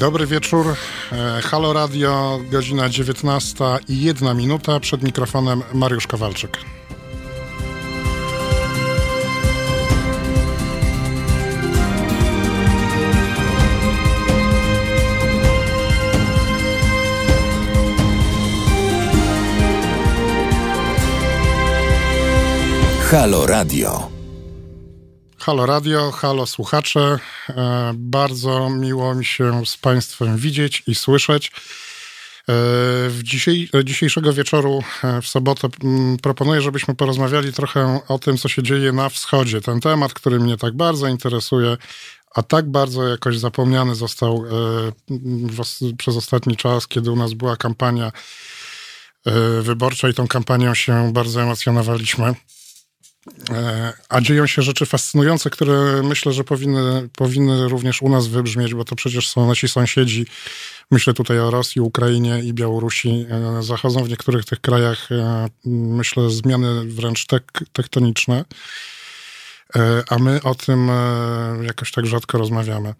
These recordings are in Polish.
Dobry wieczór. E, Halo Radio, godzina 19 i jedna minuta. Przed mikrofonem Mariusz Kowalczyk. Halo Radio. Halo Radio, halo słuchacze. E, bardzo miło mi się z Państwem widzieć i słyszeć. E, w dzisiejszego wieczoru, e, w sobotę, proponuję, żebyśmy porozmawiali trochę o tym, co się dzieje na wschodzie. Ten temat, który mnie tak bardzo interesuje, a tak bardzo jakoś zapomniany został przez ostatni czas, kiedy u nas była kampania wyborcza i tą kampanią się bardzo emocjonowaliśmy. E, a dzieją się rzeczy fascynujące, które myślę, że powinny, powinny również u nas wybrzmieć, bo to przecież są nasi sąsiedzi. Myślę tutaj o Rosji, Ukrainie i Białorusi. E, zachodzą w niektórych tych krajach, e, myślę, zmiany wręcz tek, tektoniczne, a my o tym jakoś tak rzadko rozmawiamy.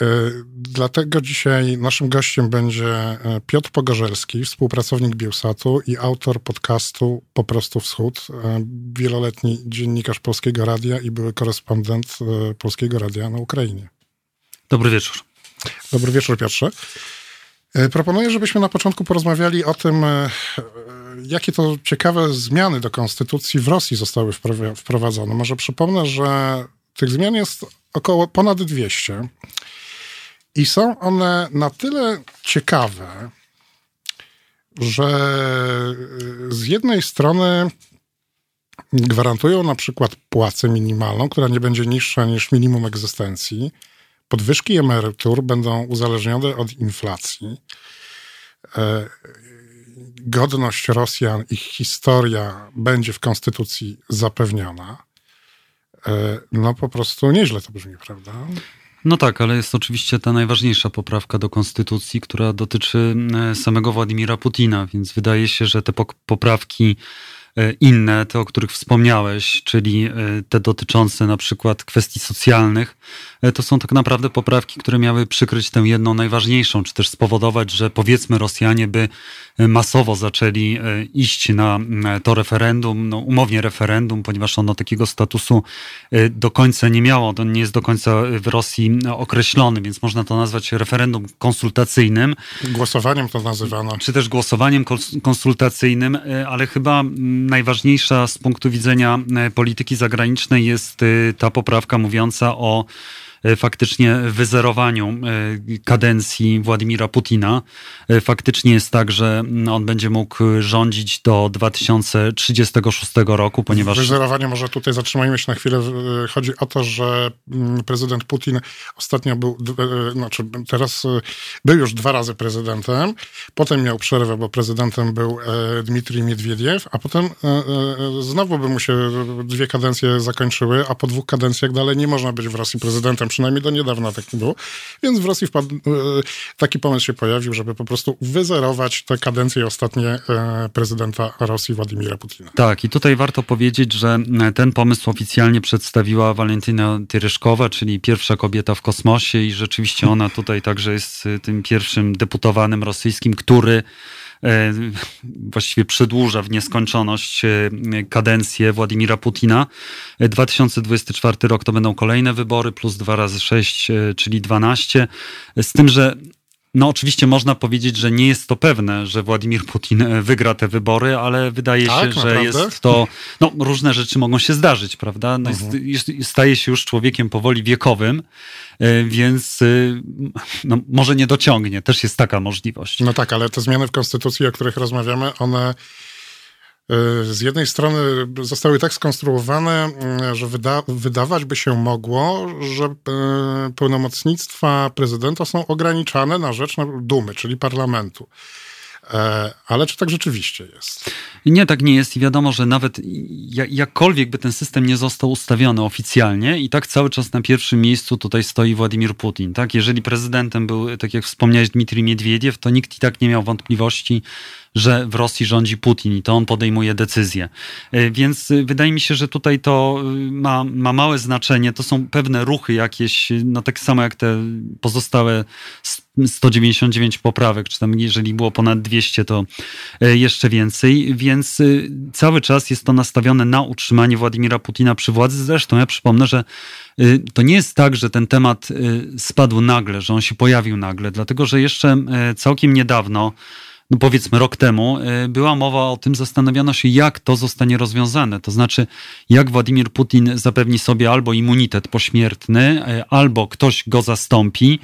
E, dlatego dzisiaj naszym gościem będzie e, Piotr Pogorzelski, współpracownik Bielsatu i autor podcastu Po prostu Wschód, e, wieloletni dziennikarz Polskiego Radia i były korespondent Polskiego Radia na Ukrainie. Dobry wieczór. Dobry wieczór, Piotrze. Proponuję, żebyśmy na początku porozmawiali o tym, jakie to ciekawe zmiany do konstytucji w Rosji zostały wprowadzone. Może przypomnę, że tych zmian jest około ponad 200. I są one na tyle ciekawe, że z jednej strony gwarantują na przykład płacę minimalną, która nie będzie niższa niż minimum egzystencji. Podwyżki emerytur będą uzależnione od inflacji. E, godność Rosjan, ich historia będzie w konstytucji zapewniona. E, no po prostu nieźle to brzmi, prawda? No tak, ale jest oczywiście ta najważniejsza poprawka do konstytucji, która dotyczy e, samego Władimira Putina, więc wydaje się, że te poprawki inne, te, o których wspomniałeś, czyli e, te dotyczące na przykład kwestii socjalnych, e, to są tak naprawdę poprawki, które miały przykryć tę jedną najważniejszą, czy też spowodować, że powiedzmy Rosjanie by masowo zaczęli iść na to referendum, no umownie referendum, ponieważ ono takiego statusu do końca nie miało, to nie jest do końca w Rosji określony, więc można to nazwać referendum konsultacyjnym. Głosowaniem to nazywano. Czy też głosowaniem konsultacyjnym, ale chyba najważniejsza z punktu widzenia e, polityki zagranicznej jest e, ta poprawka mówiąca o faktycznie wyzerowaniu e, kadencji Władimira Putina. E, faktycznie jest tak, że on będzie mógł rządzić do 2036 roku, ponieważ... Wyzerowanie może tutaj zatrzymajmy się na chwilę. Chodzi o to, że mm, prezydent Putin ostatnio był, znaczy teraz był już dwa razy prezydentem, potem miał przerwę, bo prezydentem był Dmitrij Miedwiediew, a potem znowu by mu się dwie kadencje zakończyły, a po dwóch kadencjach dalej nie można być w Rosji prezydentem przynajmniej do niedawna tak nie było. Więc w Rosji wpadł, e, taki pomysł się pojawił, żeby po prostu wyzerować te kadencje ostatnie e, prezydenta Rosji Władimira Putina. Tak, i tutaj warto powiedzieć, że e, ten pomysł oficjalnie przedstawiła Walentyna Tyryszkowa, czyli pierwsza kobieta w kosmosie i rzeczywiście ona tutaj także jest tym pierwszym deputowanym rosyjskim, który właściwie przedłuża w nieskończoność e, kadencję Władimira Putina. 2024 e, rok to będą kolejne wybory, plus 2 razy 6, czyli 12. Z tym, że no oczywiście można powiedzieć, że nie jest to pewne, że Władimir Putin wygra te wybory, ale wydaje tak, się, że jest to. No, różne rzeczy mogą się zdarzyć, prawda? No, mhm. jest, staje się już człowiekiem powoli wiekowym, e, więc e, no, może nie dociągnie. Też jest taka możliwość. No tak, ale te zmiany w konstytucji, o których rozmawiamy, one z jednej strony zostały tak skonstruowane, mm, że wyda wydawać by się mogło, że e, pełnomocnictwa prezydenta są ograniczane na rzecz Dumy, czyli parlamentu. E, ale czy tak rzeczywiście jest? Nie, tak nie jest i wiadomo, że nawet jakkolwiek by ten system nie został ustawiony oficjalnie i tak cały czas na pierwszym miejscu tutaj stoi Władimir Putin. Tak? Jeżeli prezydentem był, tak jak wspomniałeś, Dmitrij Miedwiediew, to nikt i tak nie miał wątpliwości, że w Rosji rządzi Putin i to on podejmuje decyzje. E, więc e, wydaje mi się, że tutaj to ma, ma małe znaczenie. To są pewne ruchy jakieś, no tak samo jak te pozostałe 199 poprawek, czy tam jeżeli było ponad 200, to jeszcze więcej, więc cały czas jest to nastawione na utrzymanie Władimira Putina przy władzy. Zresztą ja przypomnę, że to nie jest tak, że ten temat spadł nagle, że on się pojawił nagle, dlatego że jeszcze całkiem niedawno no powiedzmy rok temu, y, była mowa o tym, zastanawiano się, jak to zostanie rozwiązane. To znaczy, jak Władimir Putin zapewni sobie albo immunitet pośmiertny, y, albo ktoś go zastąpi.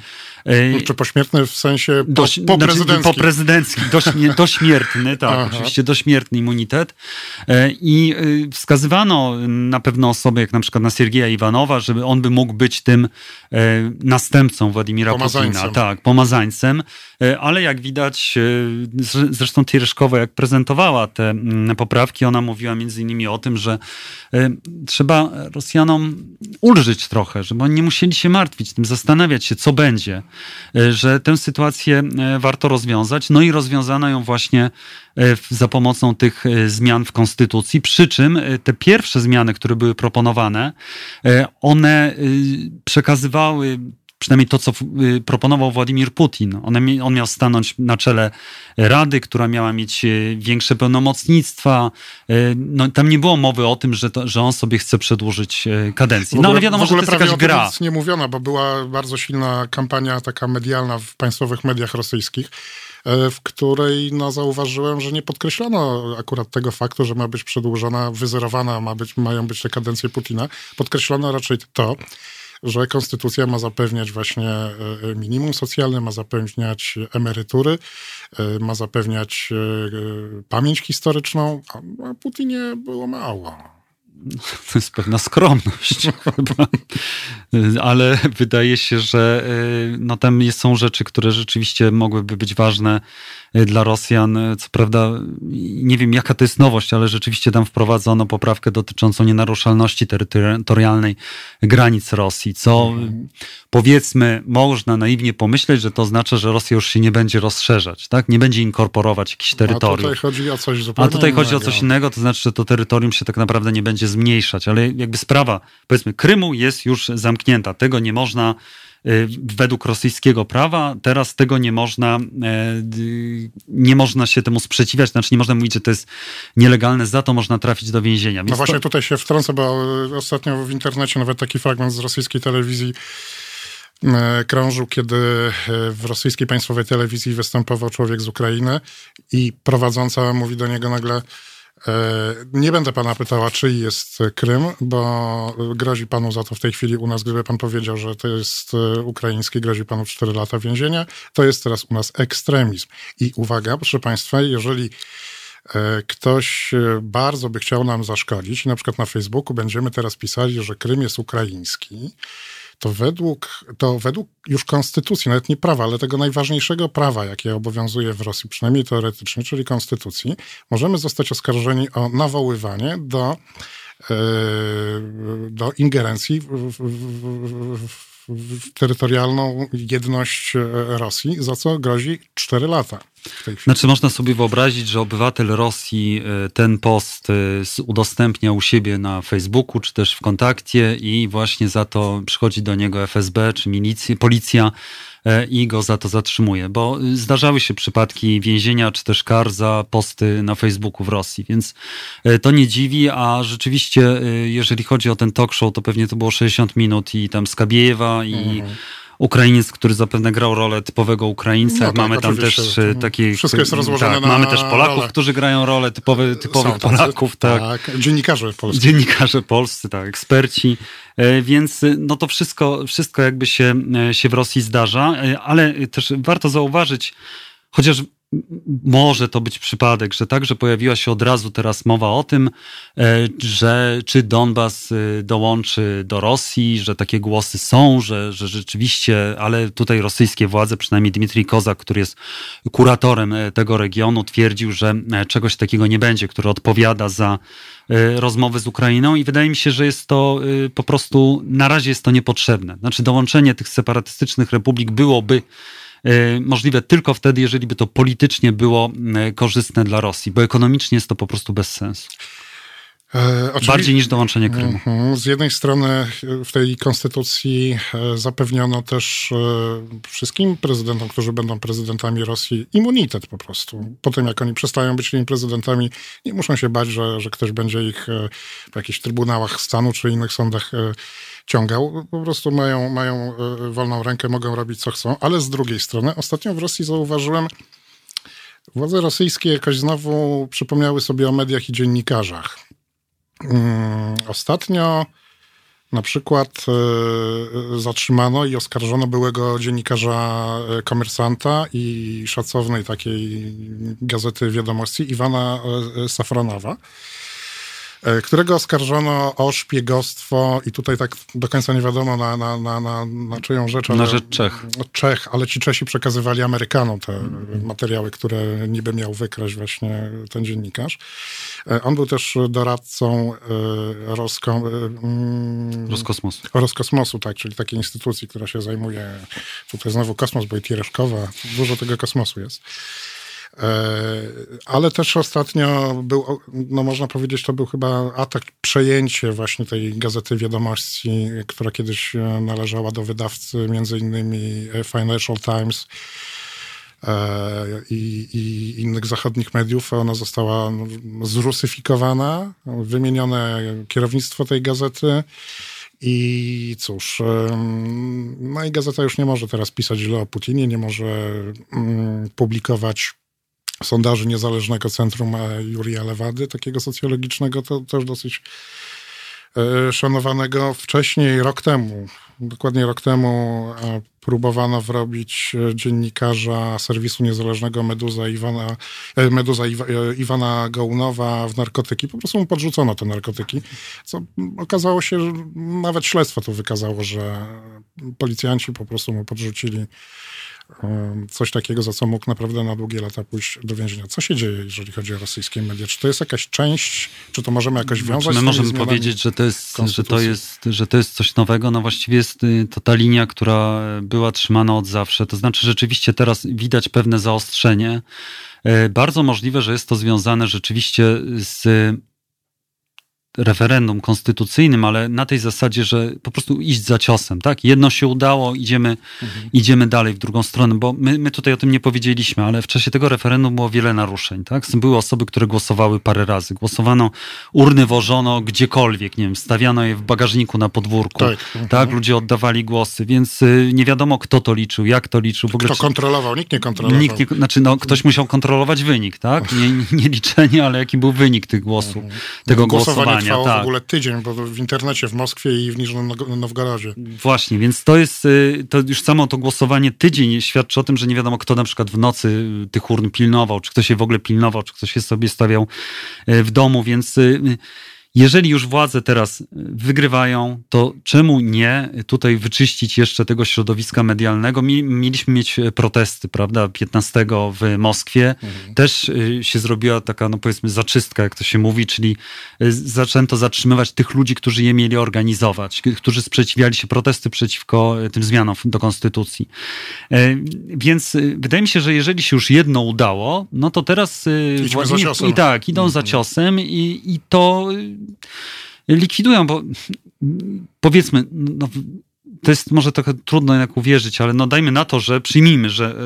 Y, Czy pośmiertny w sensie po, doś? Znaczy, dośmiertny, tak, Aha. oczywiście dośmiertny immunitet. I wskazywano na pewne osoby, jak na przykład na Siergieja Iwanowa, żeby on by mógł być tym następcą Władimira Putina. Tak, pomazańcem. Ale jak widać, zresztą Tiereszkowa, jak prezentowała te mm, poprawki, ona mówiła między innymi o tym, że e, trzeba Rosjanom ulżyć trochę, żeby oni nie musieli się martwić tym, zastanawiać się, co będzie, e, że tę sytuację e, warto rozwiązać. No i rozwiązano ją właśnie za pomocą tych zmian w konstytucji, przy czym te pierwsze zmiany, które były proponowane, one przekazywały przynajmniej to, co y, proponował Władimir Putin. On, on miał stanąć na czele Rady, która miała mieć y, większe pełnomocnictwa. Y, no, tam nie było mowy o tym, że, to, że on sobie chce przedłużyć kadencję. No ale wiadomo, że to jest jakaś gra. Nic nie mówiono, bo była bardzo silna kampania taka medialna w państwowych mediach rosyjskich e, w której no, zauważyłem, że nie podkreślono akurat tego faktu, że ma być przedłużona, wyzerowana ma być, mają być te kadencje Putina. Podkreślono raczej to, że konstytucja ma zapewniać właśnie e, e, minimum socjalne, ma zapewniać emerytury, e, ma zapewniać pamięć historyczną, a Putinie było mało. To jest pewna skromność chyba. Ale wydaje się, że no tam są rzeczy, które rzeczywiście mogłyby być ważne dla Rosjan. Y, co prawda, nie wiem jaka to jest nowość, ale rzeczywiście tam wprowadzono poprawkę dotyczącą nienaruszalności terytorialnej granic Rosji, co mhm. powiedzmy można naiwnie pomyśleć, że to oznacza, że Rosja już się nie będzie rozszerzać, tak? Nie będzie inkorporować jakichś terytoriów. A tutaj chodzi o coś zupełnie A tutaj chodzi o coś innego, to znaczy, że to terytorium się tak naprawdę nie będzie zmniejszać, ale jakby sprawa, powiedzmy, Krymu jest już zamknięta. Tego nie można Y, według rosyjskiego prawa. Teraz tego nie można, e, nie można się temu sprzeciwiać, znaczy nie można mówić, że to jest nielegalne, za to można trafić do więzienia. Więc no właśnie to... tutaj się wtrącę, bo ostatnio w internecie nawet taki fragment z rosyjskiej telewizji krążył, kiedy w rosyjskiej państwowej telewizji występował człowiek z Ukrainy i prowadząca mówi do niego nagle nie będę pana pytała, czyj jest Krym, bo grozi panu za to w tej chwili u nas, gdyby pan powiedział, że to jest e, ukraiński, grozi panu 4 lata więzienia. To jest teraz u nas ekstremizm. I uwaga, proszę państwa, jeżeli e, ktoś bardzo by chciał nam zaszkodzić, na przykład na Facebooku będziemy teraz pisali, że Krym jest ukraiński, to według, to według już konstytucji, nawet nie prawa, ale tego najważniejszego prawa, jakie obowiązuje w Rosji, przynajmniej teoretycznie, czyli konstytucji, możemy zostać oskarżeni o nawoływanie do, e, do ingerencji w, w, w, terytorialną jedność Rosji, za co grozi 4 lata. Znaczy można sobie wyobrazić, że obywatel Rosji e, ten post e, udostępnia u siebie na Facebooku, czy też w kontakcie i właśnie za to przychodzi do niego FSB czy milicja, policja e, i go za to zatrzymuje, bo zdarzały się przypadki więzienia czy też kar za posty na Facebooku w Rosji, więc to nie dziwi, a rzeczywiście jeżeli chodzi o ten talk show, to pewnie to było 60 minut i tam Skabiejewa i mhm. Ukrainiec, który zapewne grał rolę typowego Ukraińca. No, tak, mamy tam też e, takie. Wszystko jest rozłożone tak, na Mamy też Polaków, rolę. którzy grają rolę typowe, typowych Są, Polaków. Tak. tak. Dziennikarze polscy. Dziennikarze polscy, tak, eksperci. E, więc e, no to wszystko, wszystko jakby się, się w Rosji zdarza, ale też warto zauważyć, chociaż może to być przypadek, że także pojawiła się od razu teraz mowa o tym, e, że czy Donbas e, dołączy do Rosji, że takie głosy są, że, że rzeczywiście, ale tutaj rosyjskie władze, przynajmniej Dmitrij Kozak, który jest kuratorem e, tego regionu, twierdził, że czegoś takiego nie będzie, który odpowiada za rozmowy z Ukrainą i wydaje mi się, że jest to po prostu, na razie jest to niepotrzebne. Znaczy dołączenie tych separatystycznych republik byłoby możliwe tylko wtedy, jeżeli by to politycznie było e, korzystne dla Rosji, bo ekonomicznie jest to po prostu bez sensu. E, Bardziej niż dołączenie Krymu. Mhm. Z jednej strony w tej konstytucji e, zapewniono też e, wszystkim prezydentom, którzy będą prezydentami Rosji, immunitet po prostu. Po tym, jak oni przestają być tymi prezydentami, nie muszą się bać, że, że ktoś będzie ich w jakichś trybunałach stanu czy innych sądach ciągał. Po prostu mają, mają wolną rękę, mogą robić co chcą. Ale z drugiej strony, ostatnio w Rosji zauważyłem, władze rosyjskie jakoś znowu przypomniały sobie o mediach i dziennikarzach. Mm, ostatnio na przykład e, zatrzymano i oskarżono byłego dziennikarza e, komersanta i szacownej takiej gazety wiadomości Iwana e, Safranowa E, którego oskarżono o szpiegostwo i tutaj tak do końca nie wiadomo na, na, na, na, na czyją rzecz. Na rzecz Czech. Czech, ale ci Czesi przekazywali Amerykanom te materiały, które niby miał wykraść właśnie ten dziennikarz. E, on był też doradcą e, Rosko, mm, Roskosmosu. Roskosmosu, tak, czyli takiej instytucji, która się zajmuje, tutaj znowu kosmos, bo i Tiereszkowa, dużo tego kosmosu jest. E, ale też ostatnio był, no można powiedzieć, to był chyba atak, przejęcie właśnie tej gazety wiadomości, która kiedyś e, należała do wydawcy między innymi e, Financial Times i, i innych zachodnich mediów. Ona została no, zrusyfikowana, wymienione kierownictwo tej gazety. I cóż, no i gazeta już nie może teraz pisać źle o Putinie, nie może mm, publikować sondaży Niezależnego Centrum Jurija Lewady, takiego socjologicznego, to też dosyć e, szanowanego wcześniej, rok temu, dokładnie rok temu e, próbowano wrobić e, dziennikarza serwisu niezależnego Meduza Iwana, Meduza Iwana Gołunowa w narkotyki. Po prostu mu podrzucono te narkotyki, co okazało się, że nawet śledztwo to wykazało, że policjanci po prostu mu podrzucili coś takiego, za co mógł naprawdę na długie lata pójść do więzienia. Co się dzieje, jeżeli chodzi o rosyjskie media? Czy to jest jakaś część, czy to możemy jakoś znaczy, wiązać znaczy, My możemy powiedzieć, że to, jest, że, to jest, że to jest coś nowego. No właściwie jest y, to ta linia, która była trzymana od zawsze. To znaczy rzeczywiście teraz widać pewne zaostrzenie. E, bardzo możliwe, że jest to związane rzeczywiście z referendum konstytucyjnym, ale na tej zasadzie, że po prostu iść za ciosem, tak? Jedno się udało, idziemy, mhm. idziemy dalej w drugą stronę, bo my, my tutaj o tym nie powiedzieliśmy, ale w czasie tego referendum było wiele naruszeń, tak? Były osoby, które głosowały parę razy. Głosowano, urny wożono gdziekolwiek, nie wiem, stawiano je w bagażniku na podwórku, tak? Mhm. tak? Ludzie oddawali głosy, więc y, nie wiadomo, kto to liczył, jak to liczył. W ogóle, kto kontrolował? Nikt nie kontrolował. Nikt nie, znaczy, no, ktoś musiał kontrolować wynik, tak? Nie, nie liczenie, ale jaki był wynik tych głosów, mhm. tego głosowania trwało tak. w ogóle tydzień, bo w internecie w Moskwie i w Niżnym Nowgorodzie. Właśnie, więc to jest, y, to już samo to głosowanie tydzień świadczy o tym, że nie wiadomo, kto na przykład w nocy y, tych urn pilnował, czy ktoś je w ogóle pilnował, czy ktoś je sobie stawiał y, w domu, więc jeżeli już władze teraz wygrywają, to czemu nie tutaj wyczyścić jeszcze tego środowiska medialnego? Mieliśmy mieć protesty, prawda, 15 w Moskwie. Mhm. Też y, się zrobiła taka, no powiedzmy, zaczystka, jak to się mówi, czyli y, zaczęto zatrzymywać tych ludzi, którzy je mieli organizować, którzy sprzeciwiali się protesty przeciwko y, tym zmianom do konstytucji. Więc wydaje mi się, że jeżeli się już jedno udało, no to teraz Władimir, i tak, idą mhm. za ciosem i, i to likwidują, bo powiedzmy, no, to jest może trochę trudno jednak uwierzyć, ale no dajmy na to, że przyjmijmy, że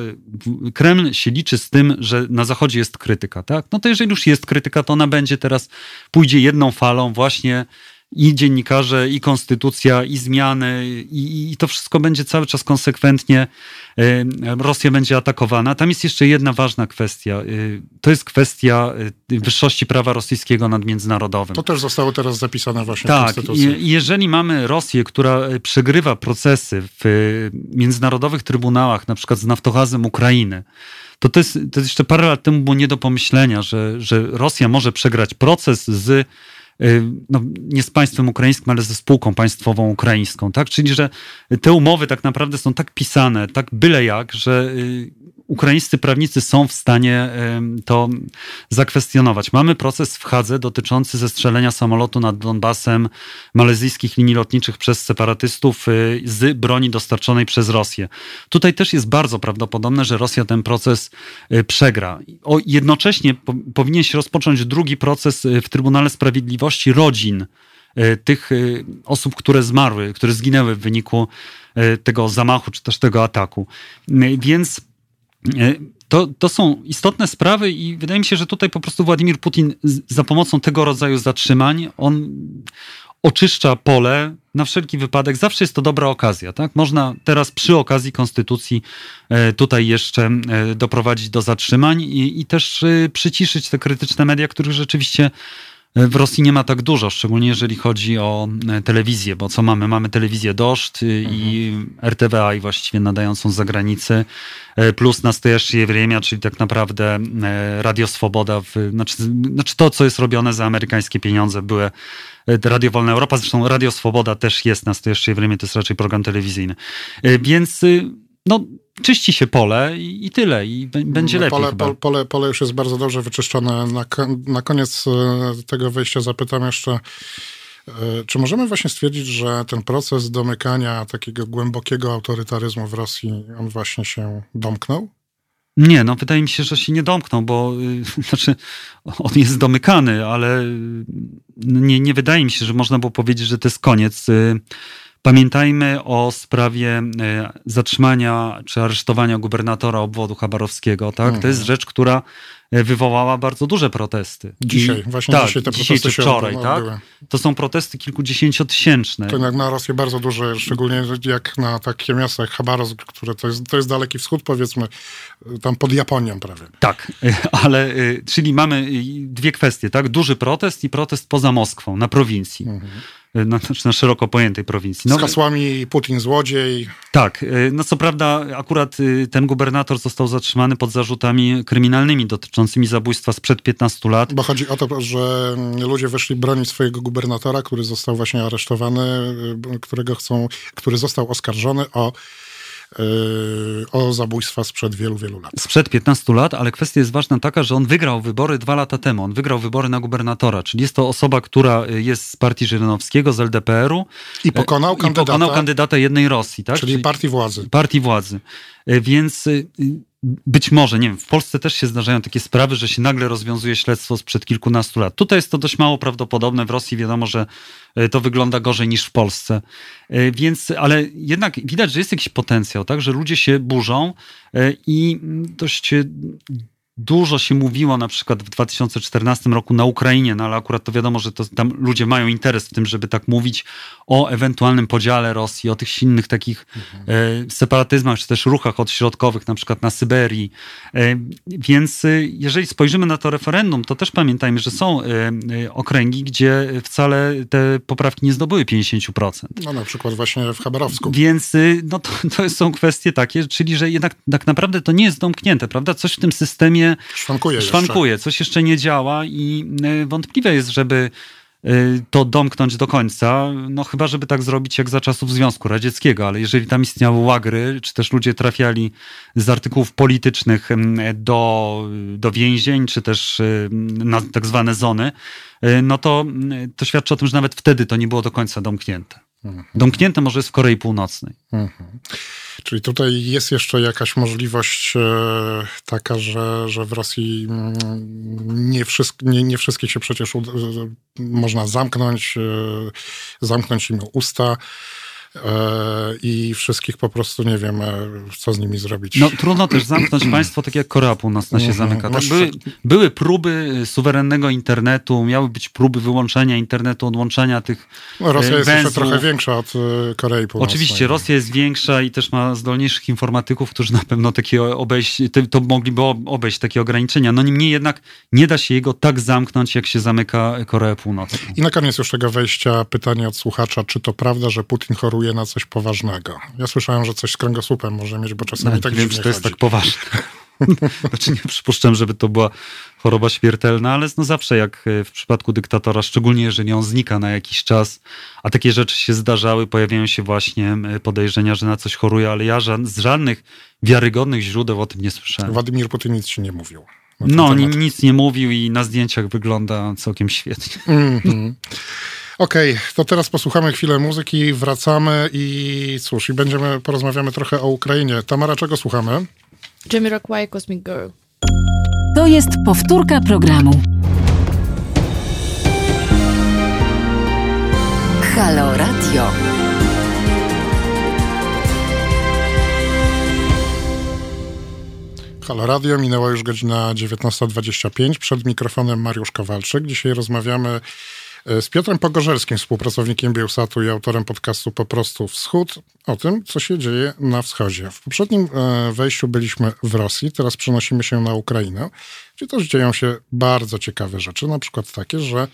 e, Kreml się liczy z tym, że na Zachodzie jest krytyka, tak? No to jeżeli już jest krytyka, to ona będzie teraz, pójdzie jedną falą właśnie i dziennikarze, i konstytucja, i zmiany, i, i, to wszystko będzie cały czas konsekwentnie. Y, Rosja będzie atakowana. Tam jest jeszcze jedna ważna kwestia. Y, to jest kwestia y, wyższości prawa rosyjskiego nad międzynarodowym. To też zostało teraz zapisane właśnie tak, w konstytucji. Tak. Jeżeli mamy Rosję, która przegrywa procesy w międzynarodowych trybunałach, na przykład z naftogazem Ukrainy, to to jest, to jest jeszcze parę lat temu było nie do pomyślenia, że, że Rosja może przegrać proces z Y, no, nie z państwem ukraińskim, ale ze spółką państwową ukraińską, tak? Czyli, że te umowy tak naprawdę są tak pisane, tak byle jak, że y, ukraińscy prawnicy są w stanie to zakwestionować. Mamy proces w Hadze dotyczący zestrzelenia samolotu nad Donbasem malezyjskich linii lotniczych przez separatystów y, z broni dostarczonej przez Rosję. Tutaj też jest bardzo prawdopodobne, że Rosja ten proces y, przegra. O, jednocześnie po, powinien się rozpocząć drugi proces y, w Trybunale Sprawiedliwości rodzin tych osób, które zmarły, które zginęły w wyniku tego zamachu czy też tego ataku. Więc to, to są istotne sprawy i wydaje mi się, że tutaj po prostu Władimir Putin za pomocą tego rodzaju zatrzymań, on oczyszcza pole na wszelki wypadek. Zawsze jest to dobra okazja, tak? Można teraz przy okazji konstytucji e, tutaj jeszcze e, doprowadzić do zatrzymań i, i też przyciszyć te krytyczne media, których rzeczywiście w Rosji nie ma tak dużo, szczególnie jeżeli chodzi o e, telewizję, bo co mamy? Mamy telewizję Doszt y, i mhm. RTVA i właściwie nadającą z zagranicy, e, plus Nastojaście Wremia, czyli tak naprawdę e, Radio Swoboda, w, znaczy, znaczy to, co jest robione za amerykańskie pieniądze, były Radio Wolna Europa, zresztą Radio Swoboda też jest Nastojaście Wremia, to jest raczej program telewizyjny. Więc y, no, czyści się pole i, i tyle, i będzie no, lepiej. Pole, pole, pole, pole, już jest bardzo dobrze wyczyszczone. Na, na koniec e, tego wejścia zapytam jeszcze, e, czy możemy właśnie stwierdzić, że ten proces domykania takiego głębokiego autorytaryzmu w Rosji, on właśnie się domknął? Nie, no wydaje mi się, że się nie domknął, bo y, znaczy on jest domykany, ale y, nie, nie wydaje mi się, że można było powiedzieć, że to jest koniec. Pamiętajmy o sprawie e, zatrzymania czy aresztowania gubernatora obwodu chabarowskiego. Tak? Mhm. To jest mhm. rzecz, która e, wywołała bardzo duże protesty. Dzisiaj, I, właśnie tak, dzisiaj te dzisiaj protesty czy wczoraj, tak? To są protesty kilkudziesięciotysięczne. To jak na Rosję bardzo duże, szczególnie jak na takie miasta jak Chabarovsk, które to jest, to jest daleki wschód, powiedzmy, tam pod Japonią prawie. Tak, ale czyli mamy dwie kwestie, tak? Duży protest i protest poza Moskwą, na prowincji. Mhm na, na szeroko pojętej prowincji. No, Z hasłami Putin złodziej. Tak, y, no co prawda akurat y, ten gubernator został zatrzymany pod zarzutami kryminalnymi dotyczącymi zabójstwa sprzed 15 lat. Bo chodzi o to, że ludzie weszli bronić swojego gubernatora, który został właśnie aresztowany, y, którego chcą, który został oskarżony o o zabójstwa sprzed wielu, wielu lat. Sprzed 15 lat, ale kwestia jest ważna taka, że on wygrał wybory dwa lata temu. On wygrał wybory na gubernatora, czyli jest to osoba, która jest z partii Żyrynowskiego, z LDPR-u. I pokonał kandydata. I pokonał kandydata jednej Rosji, tak? Czyli, czyli partii władzy. Partii władzy. E, więc y, być może, nie wiem, w Polsce też się zdarzają takie sprawy, że się nagle rozwiązuje śledztwo sprzed kilkunastu lat. Tutaj jest to dość mało prawdopodobne. W Rosji wiadomo, że e, to wygląda gorzej niż w Polsce. E, więc, ale jednak widać, że jest jakiś potencjał, tak, że ludzie się burzą i dość Dużo się mówiło na przykład w 2014 roku na Ukrainie, no ale akurat to wiadomo, że to, tam ludzie mają interes w tym, żeby tak mówić o ewentualnym podziale Rosji, o tych silnych takich mhm. e, separatyzmach, czy też ruchach odśrodkowych, na przykład na Syberii. E, więc e, jeżeli spojrzymy na to referendum, to też pamiętajmy, że są e, e, okręgi, gdzie wcale te poprawki nie zdobyły 50%. No na przykład właśnie w Chabarowsku. Więc e, no, to, to są kwestie takie, czyli że jednak tak naprawdę to nie jest domknięte, prawda? Coś w tym systemie szwankuje, szwankuje jeszcze. coś jeszcze nie działa i e, wątpliwe jest, żeby e, to domknąć do końca, no chyba, żeby tak zrobić jak za czasów Związku Radzieckiego, ale jeżeli tam istniały łagry, czy też ludzie trafiali z artykułów politycznych do, do więzień, czy też na tak zwane zony, e, no to, to świadczy o tym, że nawet wtedy to nie było do końca domknięte. Mhm. Domknięte może jest w Korei Północnej. Mhm. Czyli tutaj jest jeszcze jakaś możliwość e, taka, że, że w Rosji mm, nie, wszystk, nie, nie wszystkich się przecież można zamknąć, e, zamknąć im usta. E, i wszystkich po prostu nie wiem, e, co z nimi zrobić. No trudno też zamknąć państwo tak jak Korea Północna się mhm. zamyka. Tak? Były, były próby suwerennego internetu, miały być próby wyłączenia internetu, odłączenia tych no, Rosja jest jeszcze trochę większa od e, Korei Północnej. Oczywiście, Rosja jest większa i też ma zdolniejszych informatyków, którzy na pewno takie obejść, to mogliby obejść takie ograniczenia. No niemniej jednak nie da się jego tak zamknąć, jak się zamyka Koreę Północną. I na koniec już tego wejścia pytanie od słuchacza, czy to prawda, że Putin choruje na coś poważnego. Ja słyszałem, że coś z kręgosłupem może mieć, bo czasami No, tak nie wiem, czy to jest chodzi. tak poważne. znaczy nie przypuszczam, żeby to była choroba śmiertelna, ale no zawsze jak e, w przypadku dyktatora, szczególnie jeżeli on znika na jakiś czas, a takie rzeczy się zdarzały, pojawiają się właśnie podejrzenia, że na coś choruje, ale ja ża- z żadnych wiarygodnych źródeł o tym nie słyszałem. Władimir Putin nic ci nie mówił. No, temat. nic nie mówił i na zdjęciach wygląda całkiem świetnie. Mhm. Okej, to teraz posłuchamy chwilę muzyki, wracamy i cóż, i będziemy, porozmawiamy trochę o Ukrainie. Tamara, czego słuchamy? Jamiroquai Cosmic Girl. To jest powtórka programu. Halo Radio. Halo Radio, minęła już godzina 19.25. Przed mikrofonem Mariusz Kowalczyk. Dzisiaj rozmawiamy z Piotrem Pogorzelskim, współpracownikiem Bielsatu i autorem podcastu Po prostu Wschód, o tym, co się dzieje na wschodzie. W poprzednim e, wejściu byliśmy w Rosji, teraz przenosimy się na Ukrainę, gdzie też dzieją się bardzo ciekawe rzeczy, na przykład takie, że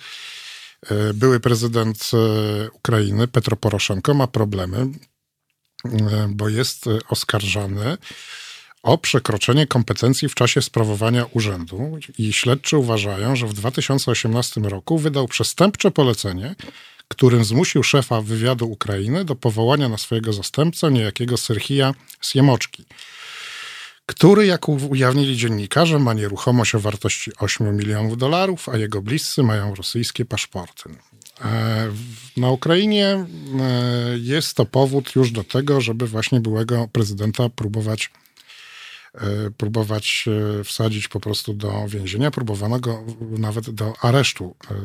e, były prezydent e, Ukrainy, Petro Poroszenko, ma problemy, e, bo jest e, oskarżany o przekroczenie kompetencji w czasie sprawowania urzędu i śledczy uważają, że w 2018 roku wydał przestępcze polecenie, którym zmusił szefa wywiadu Ukrainy do powołania na swojego zastępcę niejakiego Serhija Siemoczki, który, jak ujawnili dziennikarze, ma nieruchomość o wartości 8 milionów dolarów, a jego bliscy mają rosyjskie paszporty. E, Na Ukrainie e, jest to powód już do tego, żeby właśnie byłego prezydenta próbować próbować e, wsadzić po prostu do więzienia. Próbowano go nawet do aresztu e, e,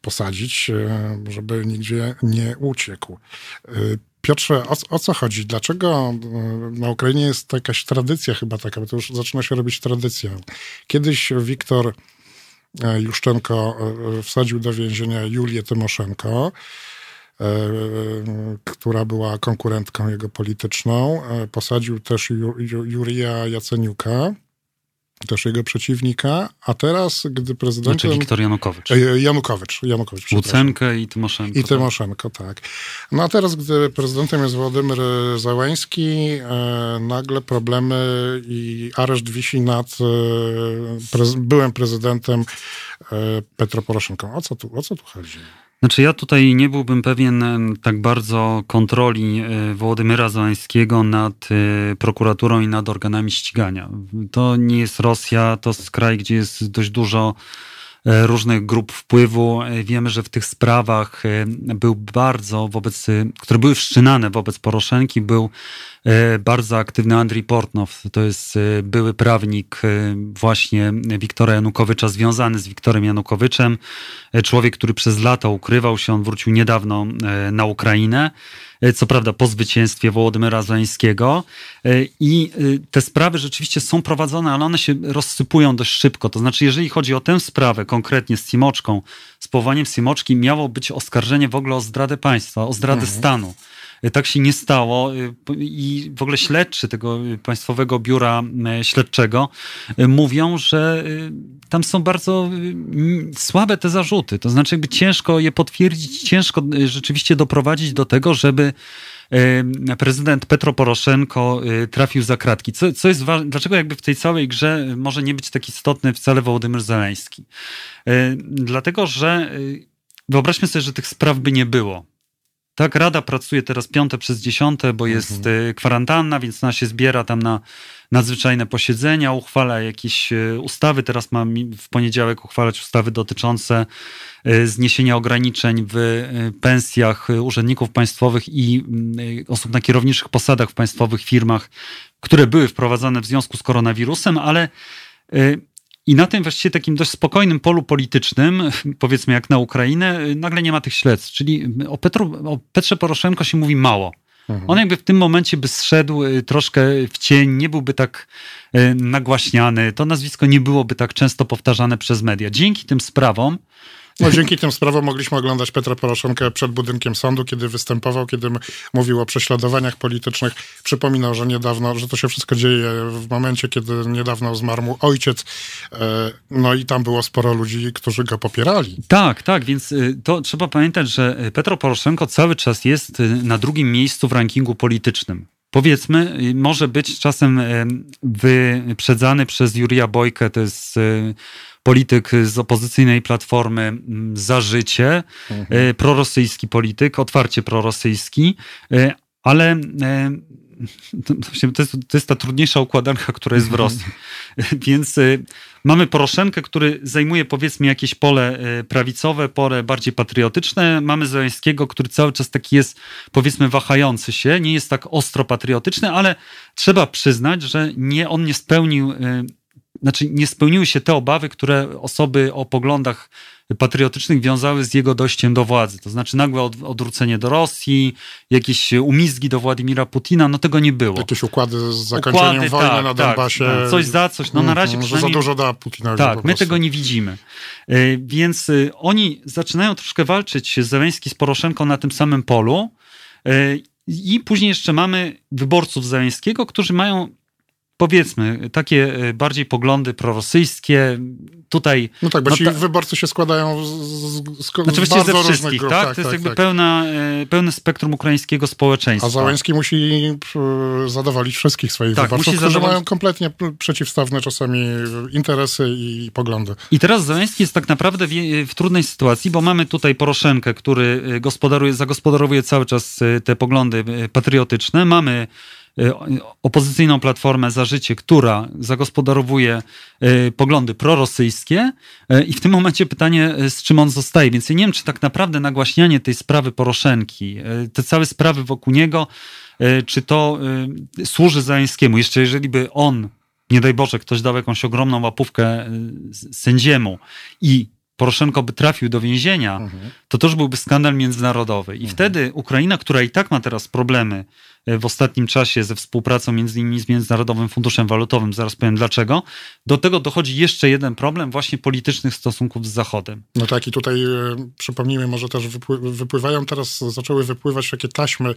posadzić, e, żeby nigdzie nie uciekł. E, Piotrze, o, o co chodzi? Dlaczego e, na Ukrainie jest jakaś tradycja chyba taka, bo to już zaczyna się robić tradycja. Kiedyś Wiktor e, Juszczenko e, wsadził do więzienia Julię Tymoszenko, e, która była konkurentką jego polityczną. E, Posadził też Ju, Ju, Jurija Jaceniuka, też jego przeciwnika, a teraz, gdy Znaczy prezydentem... Wiktor Janukowicz. E, Janukowicz, Janukowicz. Łucenkę i Tymoszenko. I Tymoszenko, tak. No a teraz, gdy prezydentem jest Władimir Załęski, e, nagle problemy i areszt wisi nad e, byłym prezydentem e, Petro Poroszenką. O co tu, o co tu chodzi? Znaczy ja tutaj nie byłbym pewien tak bardzo kontroli e, Wołodymyra Zeleńskiego nad e, prokuraturą i nad organami ścigania. To nie jest Rosja, to jest kraj, gdzie jest dość dużo różnych grup wpływu. E, Wiemy, że w tych sprawach e, był bardzo wobec, e, które były wszczynane wobec Poroszenki, był e, bardzo aktywny Andrii Portnow. To jest e, były prawnik e, właśnie Wiktora Janukowycza, związany z Wiktorem Janukowiczem. E, Człowiek, który przez lata ukrywał się, on wrócił niedawno e, na Ukrainę. E, Co prawda po zwycięstwie Wołodymyra Zeleńskiego. E, I e, te sprawy rzeczywiście są prowadzone, ale one się rozsypują dość szybko. To znaczy, jeżeli chodzi o tę sprawę konkretnie z Simoczką, z powołaniem Simoczki, miało być oskarżenie w ogóle o zdradę państwa, o zdradę stanu. E, Tak się nie stało p- i w ogóle śledczy tego e, Państwowego Biura Śledczego mówią, że tam są bardzo słabe te zarzuty. To znaczy, jakby ciężko je potwierdzić, ciężko rzeczywiście doprowadzić do tego, żeby prezydent Petro Poroszenko trafił za kratki. Co, co jest ważne, dlaczego jakby w tej całej grze może nie być tak istotny wcale Wołodymyr Zeleński? Dlatego, że wyobraźmy sobie, że tych spraw by nie było. Tak, Rada pracuje teraz piąte przez dziesiąte, bo jest e, kwarantanna, więc ona się zbiera tam na nadzwyczajne posiedzenia, uchwala jakieś e, ustawy. Teraz ma mi- w poniedziałek uchwalać ustawy dotyczące e, zniesienia ograniczeń w pensjach urzędników państwowych i mm, osób na kierowniczych posadach w państwowych firmach, które były wprowadzane w związku z koronawirusem, ale i na tym właściwie takim dość spokojnym polu politycznym, powiedzmy jak na Ukrainę, nagle nie ma tych śledztw. Czyli o, Petru, o Petrze Poroszenko się mówi mało. On jakby w tym momencie by zszedł y, troszkę w cień, nie byłby tak y, nagłaśniany, to nazwisko nie byłoby tak często powtarzane przez media. Dzięki tym sprawom No, dzięki tym sprawom mogliśmy oglądać Petra Poroszenkę przed budynkiem sądu, kiedy występował, kiedy mówił o prześladowaniach politycznych. Przypominał, że niedawno, że to się wszystko dzieje w momencie, kiedy niedawno zmarł mu ojciec. E, No i tam było sporo ludzi, którzy go popierali. Tak, tak, więc y, to trzeba pamiętać, że y, Petro Poroszenko cały czas jest y, na drugim miejscu w rankingu politycznym. Powiedzmy, może być czasem wyprzedzany przez Jurija Bojkę, to jest polityk z opozycyjnej platformy mm, Za Życie, y, prorosyjski polityk, otwarcie prorosyjski, y, ale y, to, jest, to jest ta trudniejsza układanka, która jest w Rosji. Więc y, mamy Poroszenkę, który zajmuje powiedzmy jakieś pole y, prawicowe, pole bardziej patriotyczne. Mamy Zeleńskiego, który cały czas taki jest powiedzmy wahający się, nie jest tak ostro patriotyczny, ale trzeba przyznać, że nie, on nie spełnił y, znaczy nie spełniły się te obawy, które osoby o poglądach patriotycznych wiązały z jego dojściem do władzy. To znaczy nagłe od, odwrócenie do Rosji, jakieś umizgi do Władimira Putina, no tego nie było. Jakieś układy z zakończeniem Układy, wojny tak, na tak, Donbasie. tak. Coś za coś. No na razie Mhm, Że za przynajmniej- dużo da Putinowi Tak, my tego nie widzimy. Y, Więc y, oni zaczynają troszkę walczyć Zeleński z Poroszenką na tym samym polu. Y, I później jeszcze mamy wyborców Zeleńskiego, którzy mają powiedzmy takie y, bardziej poglądy prorosyjskie. Tutaj No tak, bo No ci ta- wyborcy się składają z, z, z, z znaczy ze bardzo różnych wszystkich, grup. tak? To jest jakby Pełna, y, pełne spektrum ukraińskiego społeczeństwa. A Załęski musi e, zadowolić wszystkich swoich Tak, wyborców, którzy zadowolić- mają kompletnie przeciwstawne czasami interesy i poglądy. I teraz Zeleński jest tak naprawdę w, w trudnej sytuacji, bo mamy tutaj Poroszenkę, który gospodaruje, zagospodarowuje cały czas te poglądy patriotyczne. Mamy opozycyjną platformę za życie, która zagospodarowuje y, poglądy prorosyjskie y, i w tym momencie pytanie, y, z czym on zostaje. Więc ja nie wiem, czy tak naprawdę nagłaśnianie tej sprawy Poroszenki, y, te całe sprawy wokół niego, y, czy to y, służy Zeleńskiemu. Jeszcze jeżeli by on nie daj Boże, ktoś dał jakąś ogromną łapówkę y, sędziemu i Poroszenko by trafił do więzienia, to to już byłby skandal międzynarodowy. I wtedy Ukraina, która i tak ma teraz problemy y, w ostatnim czasie ze współpracą między innymi z Międzynarodowym Funduszem Walutowym, zaraz powiem dlaczego, do tego dochodzi jeszcze jeden problem właśnie politycznych stosunków z Zachodem. No tak, i tutaj e, przypomnijmy, może też wypły, wypływają teraz, zaczęły wypływać takie taśmy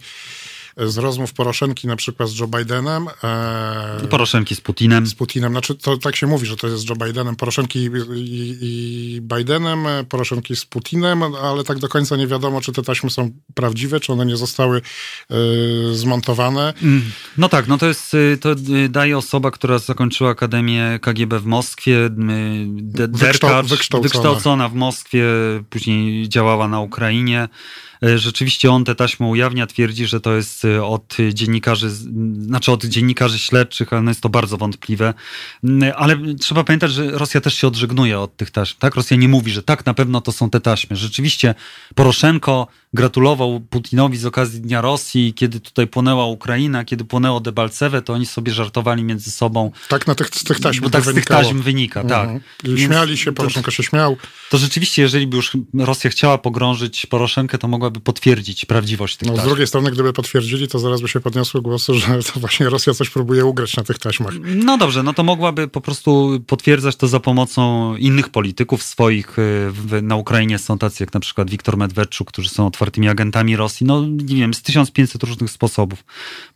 z rozmów Poroszenki na przykład z Joe Bidenem. E, Poroszenki z Putinem. z Putinem. Znaczy, to tak się mówi, że to jest Joe Bidenem, Poroszenki i, i, i Bidenem, Poroszenki z Putinem, ale tak do końca nie wiadomo, czy te taśmy są prawdziwe, czy one nie zostały e, zmontowane. Mm, No tak, no to jest, y, to y, daje osoba, która zakończyła Akademię KGB w Moskwie, y, de- derkacz, wykształcona. wykształcona w Moskwie, później działała na Ukrainie. Y, Rzeczywiście on te taśmy ujawnia, twierdzi, że to jest y, od dziennikarzy, znaczy od dziennikarzy śledczych, ale jest to bardzo wątpliwe. Mm, Ale trzeba pamiętać, że Rosja też się odżegnuje od tych taśm. Tak? Rosja nie mówi, że tak, na pewno to są te taśmy. Rzeczywiście Poroszenko gratulował Putinowi z okazji Dnia Rosji, kiedy tutaj płonęła Ukraina, kiedy płonęło Debalceve, to oni sobie żartowali między sobą. Tak na tych, z tych taśm Bo tak z tych taśm wynika, tak. Mhm. I Więc Śmiali się, Poroszenko się śmiał. To rzeczywiście, jeżeli by już Rosja chciała pogrążyć Poroszenkę, to mogłaby potwierdzić prawdziwość tych No, z taśm. drugiej strony, gdyby potwierdzili, to zaraz by się podniosły głosy, że to właśnie Rosja coś próbuje ugrać na tych taśmach. No dobrze, no to mogłaby po prostu potwierdzać to za pomocą innych polityków swoich. y, na Ukrainie są tacy jak na przykład Wiktor Medwedczuk, którzy są otwartymi agentami Rosji. No nie wiem, z 1500 różnych sposobów.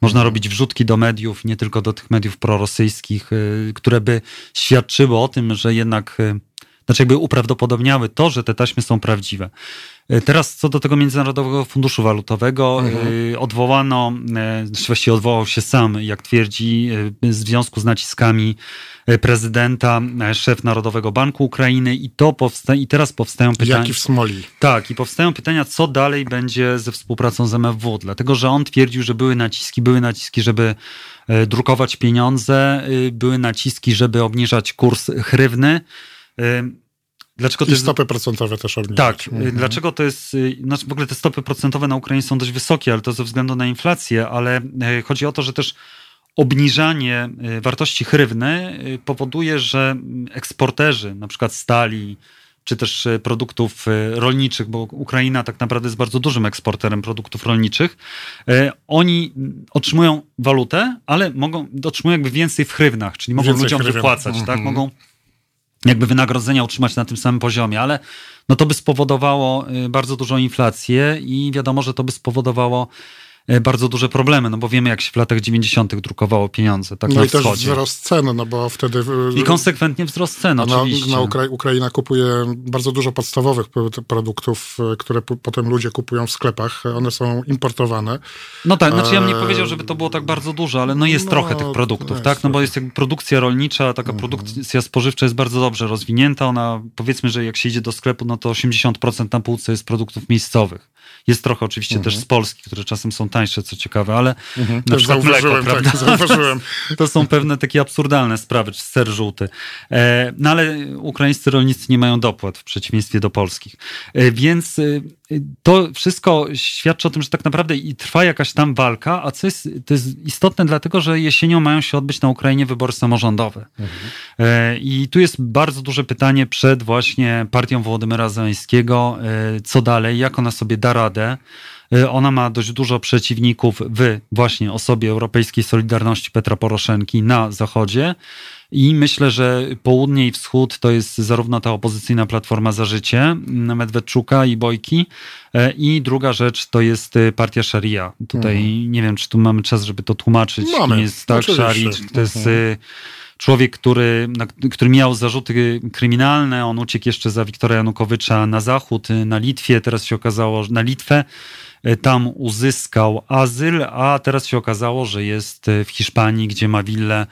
Można robić wrzutki do mediów, nie tylko do tych mediów prorosyjskich, y, które by świadczyły o tym, że jednak, y, znaczy jakby uprawdopodobniały to, że te taśmy są prawdziwe. Y, Teraz co do tego Międzynarodowego Funduszu Walutowego, y, odwołano, y, znaczy właściwie odwołał się sam, jak twierdzi, w związku z naciskami prezydenta, szef Narodowego Banku Ukrainy i to powsta- i teraz powstają pytania. Jaki w smoli. Tak, i powstają pytania, co dalej będzie ze współpracą z MFW, dlatego że on twierdził, że były naciski, były naciski, żeby e, drukować pieniądze, były naciski, żeby obniżać kurs hrywny. Dlaczego I jest... stopy procentowe też obniżyć. Tak, y, Mhm. dlaczego to jest, y, znaczy w ogóle te stopy procentowe na Ukrainie są dość wysokie, ale to ze względu na inflację, ale y, chodzi o to, że też obniżanie wartości hrywny powoduje, że mm, eksporterzy, na przykład stali, czy też produktów rolniczych, bo Ukraina tak naprawdę jest bardzo dużym eksporterem produktów rolniczych, oni mm, otrzymują walutę, ale mogą, otrzymują jakby więcej w hrywnach, czyli mogą Więcej ludziom wypłacać, tak? Mhm. Mogą jakby wynagrodzenia utrzymać na tym samym poziomie, ale no to by spowodowało y, bardzo dużą inflację i wiadomo, że to by spowodowało bardzo duże problemy, no bo wiemy, jak się w latach 90. drukowało pieniądze, tak No na i też wschodzie. wzrost cen, no bo wtedy... I konsekwentnie wzrost cen, na, oczywiście. na Ukra Ukraina kupuje bardzo dużo podstawowych pro- produktów, e, które potem ludzie kupują w sklepach. One są importowane. No tak, znaczy ja bym nie powiedział, żeby to było tak bardzo dużo, ale no jest no, trochę tych produktów, jest tak? No bo jest jakby produkcja rolnicza, taka Mhm. produkcja spożywcza jest bardzo dobrze rozwinięta. Ona, powiedzmy, że jak się idzie do sklepu, no to 80% na półce jest produktów miejscowych. Jest trochę oczywiście Mhm. też z Polski, które czasem są tańsze, co ciekawe, ale na Też mleko, zauważyłem, prawda? tak, zauważyłem. To są pewne takie absurdalne sprawy, czy ser żółty. E, no ale ukraińscy rolnicy nie mają dopłat w przeciwieństwie do polskich. E, więc e, to wszystko świadczy o tym, że tak naprawdę i trwa jakaś tam walka, a co jest, to jest istotne dlatego, że jesienią mają się odbyć na Ukrainie wybory samorządowe. E, I tu jest bardzo duże pytanie przed właśnie partią Wołodymyra Zeleńskiego, co dalej, jak ona sobie da radę. E, Ona ma dość dużo przeciwników w właśnie osobie Europejskiej Solidarności Petra Poroszenki na zachodzie. I myślę, że południe i wschód to jest zarówno ta opozycyjna Platforma za Życie mm, Medwedczuka i Bojki e, i druga rzecz to jest e, partia Sharia. Tutaj nie wiem, czy tu mamy czas, żeby to tłumaczyć. Mhm. Mamy, jest tak, oczywiście. Shari, to jest Mhm. Człowiek, który, który miał zarzuty kryminalne, on uciekł jeszcze za Wiktora Janukowycza na zachód, y, na Litwie, teraz się okazało, że na Litwę, y, tam uzyskał azyl, a teraz się okazało, że jest y, w Hiszpanii, gdzie ma willę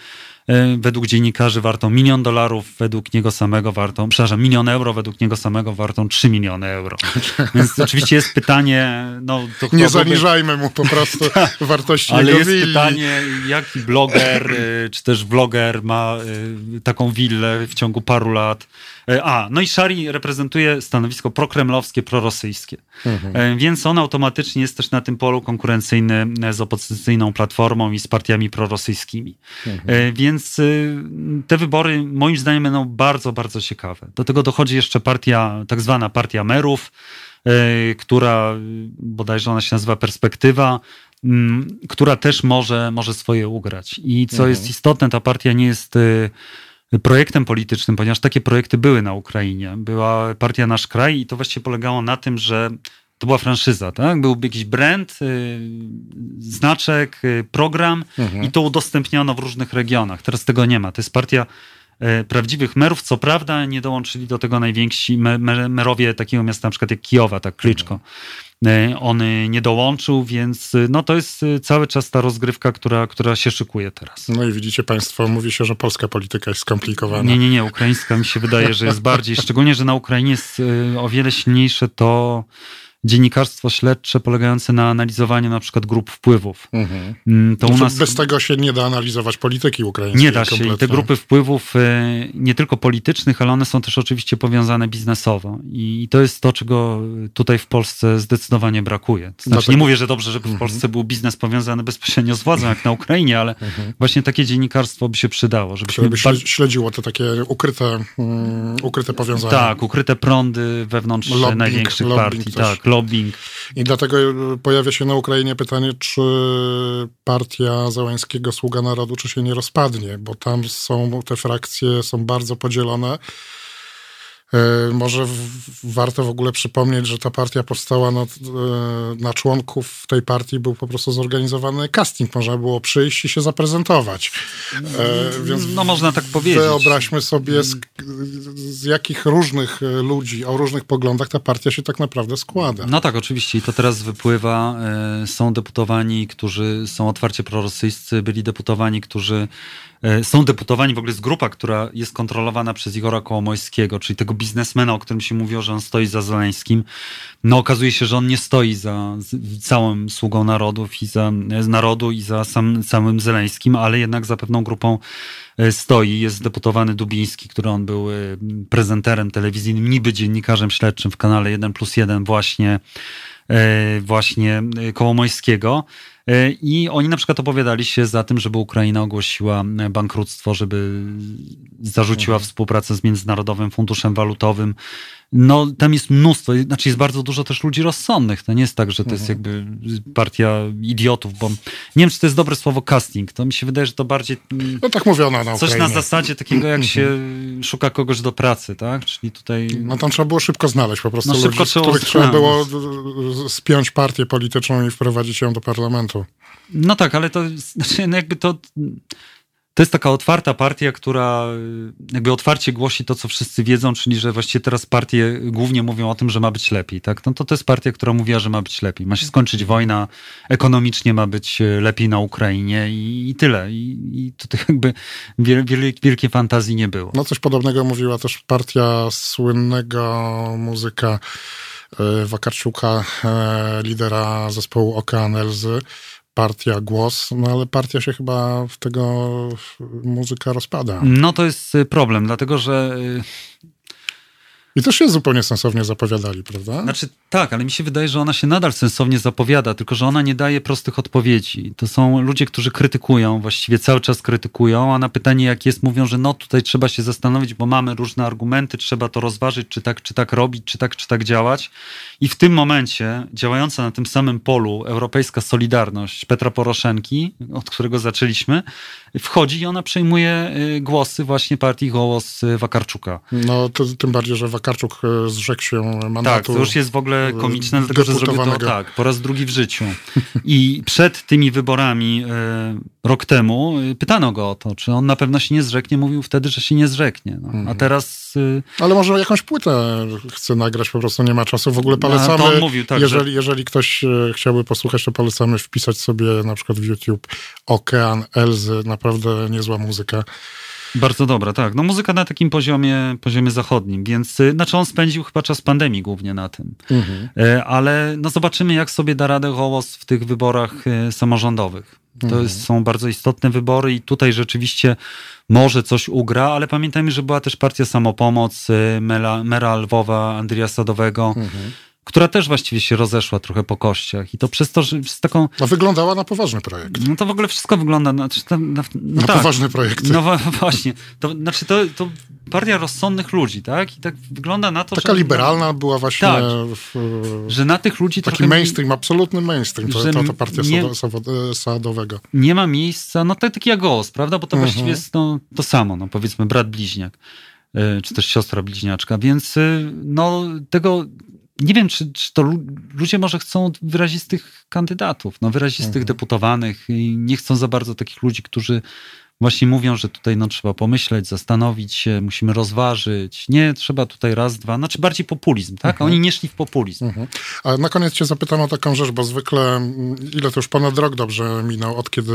według dziennikarzy wartą milion dolarów, według niego samego wartą, przepraszam, milion euro, według niego samego wartą 3 miliony euro. Więc oczywiście jest pytanie, no to Nie zaniżajmy mu po prostu wartości ale jest willi. pytanie, jaki bloger y, czy też vloger ma y, taką willę w ciągu paru lat. Y, A, no i Shari reprezentuje stanowisko prokremlowskie, prorosyjskie. Y, Więc on automatycznie jest też na tym polu konkurencyjny z opozycyjną platformą i z partiami prorosyjskimi. Y, Więc te wybory moim zdaniem będą bardzo, bardzo ciekawe. Do tego dochodzi jeszcze partia, tak zwana partia merów, która bodajże ona się nazywa Perspektywa, która też może, może swoje ugrać. I co jest istotne, ta partia nie jest projektem politycznym, ponieważ takie projekty były na Ukrainie. Była partia Nasz Kraj i to właściwie polegało na tym, że to była franszyza, tak? Był jakiś brand, y, znaczek, y, program i to udostępniono w różnych regionach. Teraz tego nie ma. To jest partia e, prawdziwych merów. Co prawda nie dołączyli do tego najwięksi me- me- merowie takiego miasta na przykład jak Kijowa, tak Klyczko. E, On y, nie dołączył, więc y, no to jest y, cały czas ta rozgrywka, która, która się szykuje teraz. No i widzicie państwo, mówi się, że polska polityka jest skomplikowana. Nie, nie, nie. Ukraińska mi się wydaje, że jest bardziej. Szczególnie, że na Ukrainie jest o wiele silniejsze to dziennikarstwo śledcze polegające na analizowaniu na przykład grup wpływów. Mhm. Mm, To u Znaczy, nas Bez tego się nie da analizować polityki ukraińskiej. nie da się. I te kompletnie. grupy wpływów y, nie tylko politycznych, ale one są też oczywiście powiązane biznesowo. I to jest to, czego tutaj w Polsce zdecydowanie brakuje. To znaczy, Dlatego- nie mówię, że dobrze, żeby w Mhm. Polsce był biznes powiązany bezpośrednio z władzą, jak na Ukrainie, ale właśnie takie dziennikarstwo by się przydało, żebyśmy Mhm. Które by bar- śle- śledziło te takie ukryte, mm, ukryte powiązania. Tak, ukryte prądy wewnątrz Lobbying, największych lobbying partii. też. Tak, lobbying. I dlatego y, pojawia się na Ukrainie pytanie, czy partia Załęskiego Sługa Narodu, czy się nie rozpadnie, bo tam są te frakcje, są bardzo podzielone. Y, Może warto w ogóle przypomnieć, że ta partia powstała na, y, na członków tej partii, był po prostu zorganizowany casting. Można było przyjść i się zaprezentować. Y, Więc No można tak powiedzieć. Wyobraźmy sobie, z, z jakich różnych ludzi o różnych poglądach ta partia się tak naprawdę składa. No tak, oczywiście. I to teraz wypływa. E, Są deputowani, którzy są otwarcie prorosyjscy, byli deputowani, którzy e, są deputowani, w ogóle jest grupa, która jest kontrolowana przez Igora Kołomojskiego, czyli tego biznesmena, o którym się mówiło, że on stoi za Zeleńskim. No okazuje się, że on nie stoi za z- całym sługą narodów i za z narodu i za sam, samym Zeleńskim, ale jednak za pewną grupą e, stoi. Jest deputowany Dubiński, który on był e, prezenterem telewizyjnym, niby dziennikarzem śledczym w kanale 1 plus 1 właśnie, e, właśnie e, Kołomojskiego. E, I oni na przykład opowiadali się za tym, żeby Ukraina ogłosiła e, bankructwo, żeby zarzuciła współpracę z Międzynarodowym Funduszem Walutowym. No tam jest mnóstwo, znaczy jest bardzo dużo też ludzi rozsądnych. To nie jest tak, że to jest jakby partia idiotów, bo nie wiem, czy to jest dobre słowo casting. To mi się wydaje, że to bardziej mm, No tak mówiono na coś na Ukrainie. zasadzie takiego, jak się szuka kogoś do pracy, tak? Czyli tutaj... No tam trzeba było szybko znaleźć po prostu No, ludzi, szybko trzeba których trzeba było spiąć partię polityczną i wprowadzić ją do parlamentu. No tak, ale to znaczy, no jakby to. To jest taka otwarta partia, która y, jakby otwarcie głosi to, co wszyscy wiedzą, czyli że właściwie teraz partie głównie mówią o tym, że ma być lepiej. Tak? No to to jest partia, która mówiła, że ma być lepiej. Ma się skończyć wojna, ekonomicznie ma być y, lepiej na Ukrainie i, i tyle. I, I tutaj jakby wiel, wiel, wielkiej fantazji nie było. No coś podobnego mówiła też partia słynnego muzyka y, Wakarczuka, lidera zespołu Okean Elzy. Partia Głos, no ale partia się chyba w tego muzyka rozpada. No to jest y, problem, dlatego że y, I też się zupełnie sensownie zapowiadali, prawda? Znaczy tak, ale mi się wydaje, że ona się nadal sensownie zapowiada, tylko że ona nie daje prostych odpowiedzi. To są ludzie, którzy krytykują, właściwie cały czas krytykują, a na pytanie jak jest mówią, że no tutaj trzeba się zastanowić, bo mamy różne argumenty, trzeba to rozważyć, czy tak, czy tak robić, czy tak, czy tak działać. I w tym momencie działająca na tym samym polu europejska Solidarność Petra Poroszenki, od którego zaczęliśmy, wchodzi i ona przejmuje y, głosy właśnie partii Gołos y, Wakarczuka. No to, tym bardziej, że Wakarczuk e, zrzekł się mandatu. Tak, to już jest w ogóle komiczne, dlatego że zrobił to tak, po raz drugi w życiu. I przed tymi wyborami e, rok temu e, pytano go o to, czy on na pewno się nie zrzeknie. Mówił wtedy, że się nie zrzeknie. No. Mhm. A teraz e, Ale może jakąś płytę chce nagrać, po prostu nie ma czasu. W ogóle No, polecamy, mówił, tak, jeżeli, że- jeżeli ktoś chciałby posłuchać, to polecamy wpisać sobie na przykład w YouTube Okean Elzy, naprawdę niezła muzyka. Bardzo dobra, tak. No muzyka na takim poziomie, poziomie zachodnim, więc e, znaczy on spędził chyba czas pandemii głównie na tym. E, Ale no zobaczymy, jak sobie da radę Hołos w tych wyborach e, samorządowych. To jest, są bardzo istotne wybory i tutaj rzeczywiście może coś ugra, ale pamiętajmy, że była też partia Samopomoc, e, Mela, Mera Lwowa, Andrija Sadowego, która też właściwie się rozeszła trochę po kościach i to przez to, że z taką, No wyglądała na poważny projekt. no to w ogóle wszystko wygląda na, na, na, no Na tak. poważny projekt. No właśnie, to znaczy to, to partia rozsądnych ludzi, tak? I tak wygląda na to, Taka że... liberalna była właśnie Tak. w, Że na tych ludzi taki mainstream, absolutny mainstream, to, to, to partia nie- Sadowego. nie ma miejsca, no tak, taki jak prawda? Bo to Mhm. właściwie jest no, to samo, no powiedzmy brat bliźniak, y, czy też siostra bliźniaczka, więc y, no tego nie wiem, czy, czy to lu- ludzie może chcą wyrazistych kandydatów, no wyrazistych Mhm. deputowanych i nie chcą za bardzo takich ludzi, którzy właśnie mówią, że tutaj no, trzeba pomyśleć, zastanowić się, musimy rozważyć. Nie, trzeba tutaj raz, dwa, znaczy bardziej populizm, tak? Mhm. Oni nie szli w populizm. A na koniec cię zapytam o taką rzecz, bo zwykle, mm, ile to już ponad rok dobrze minął, od kiedy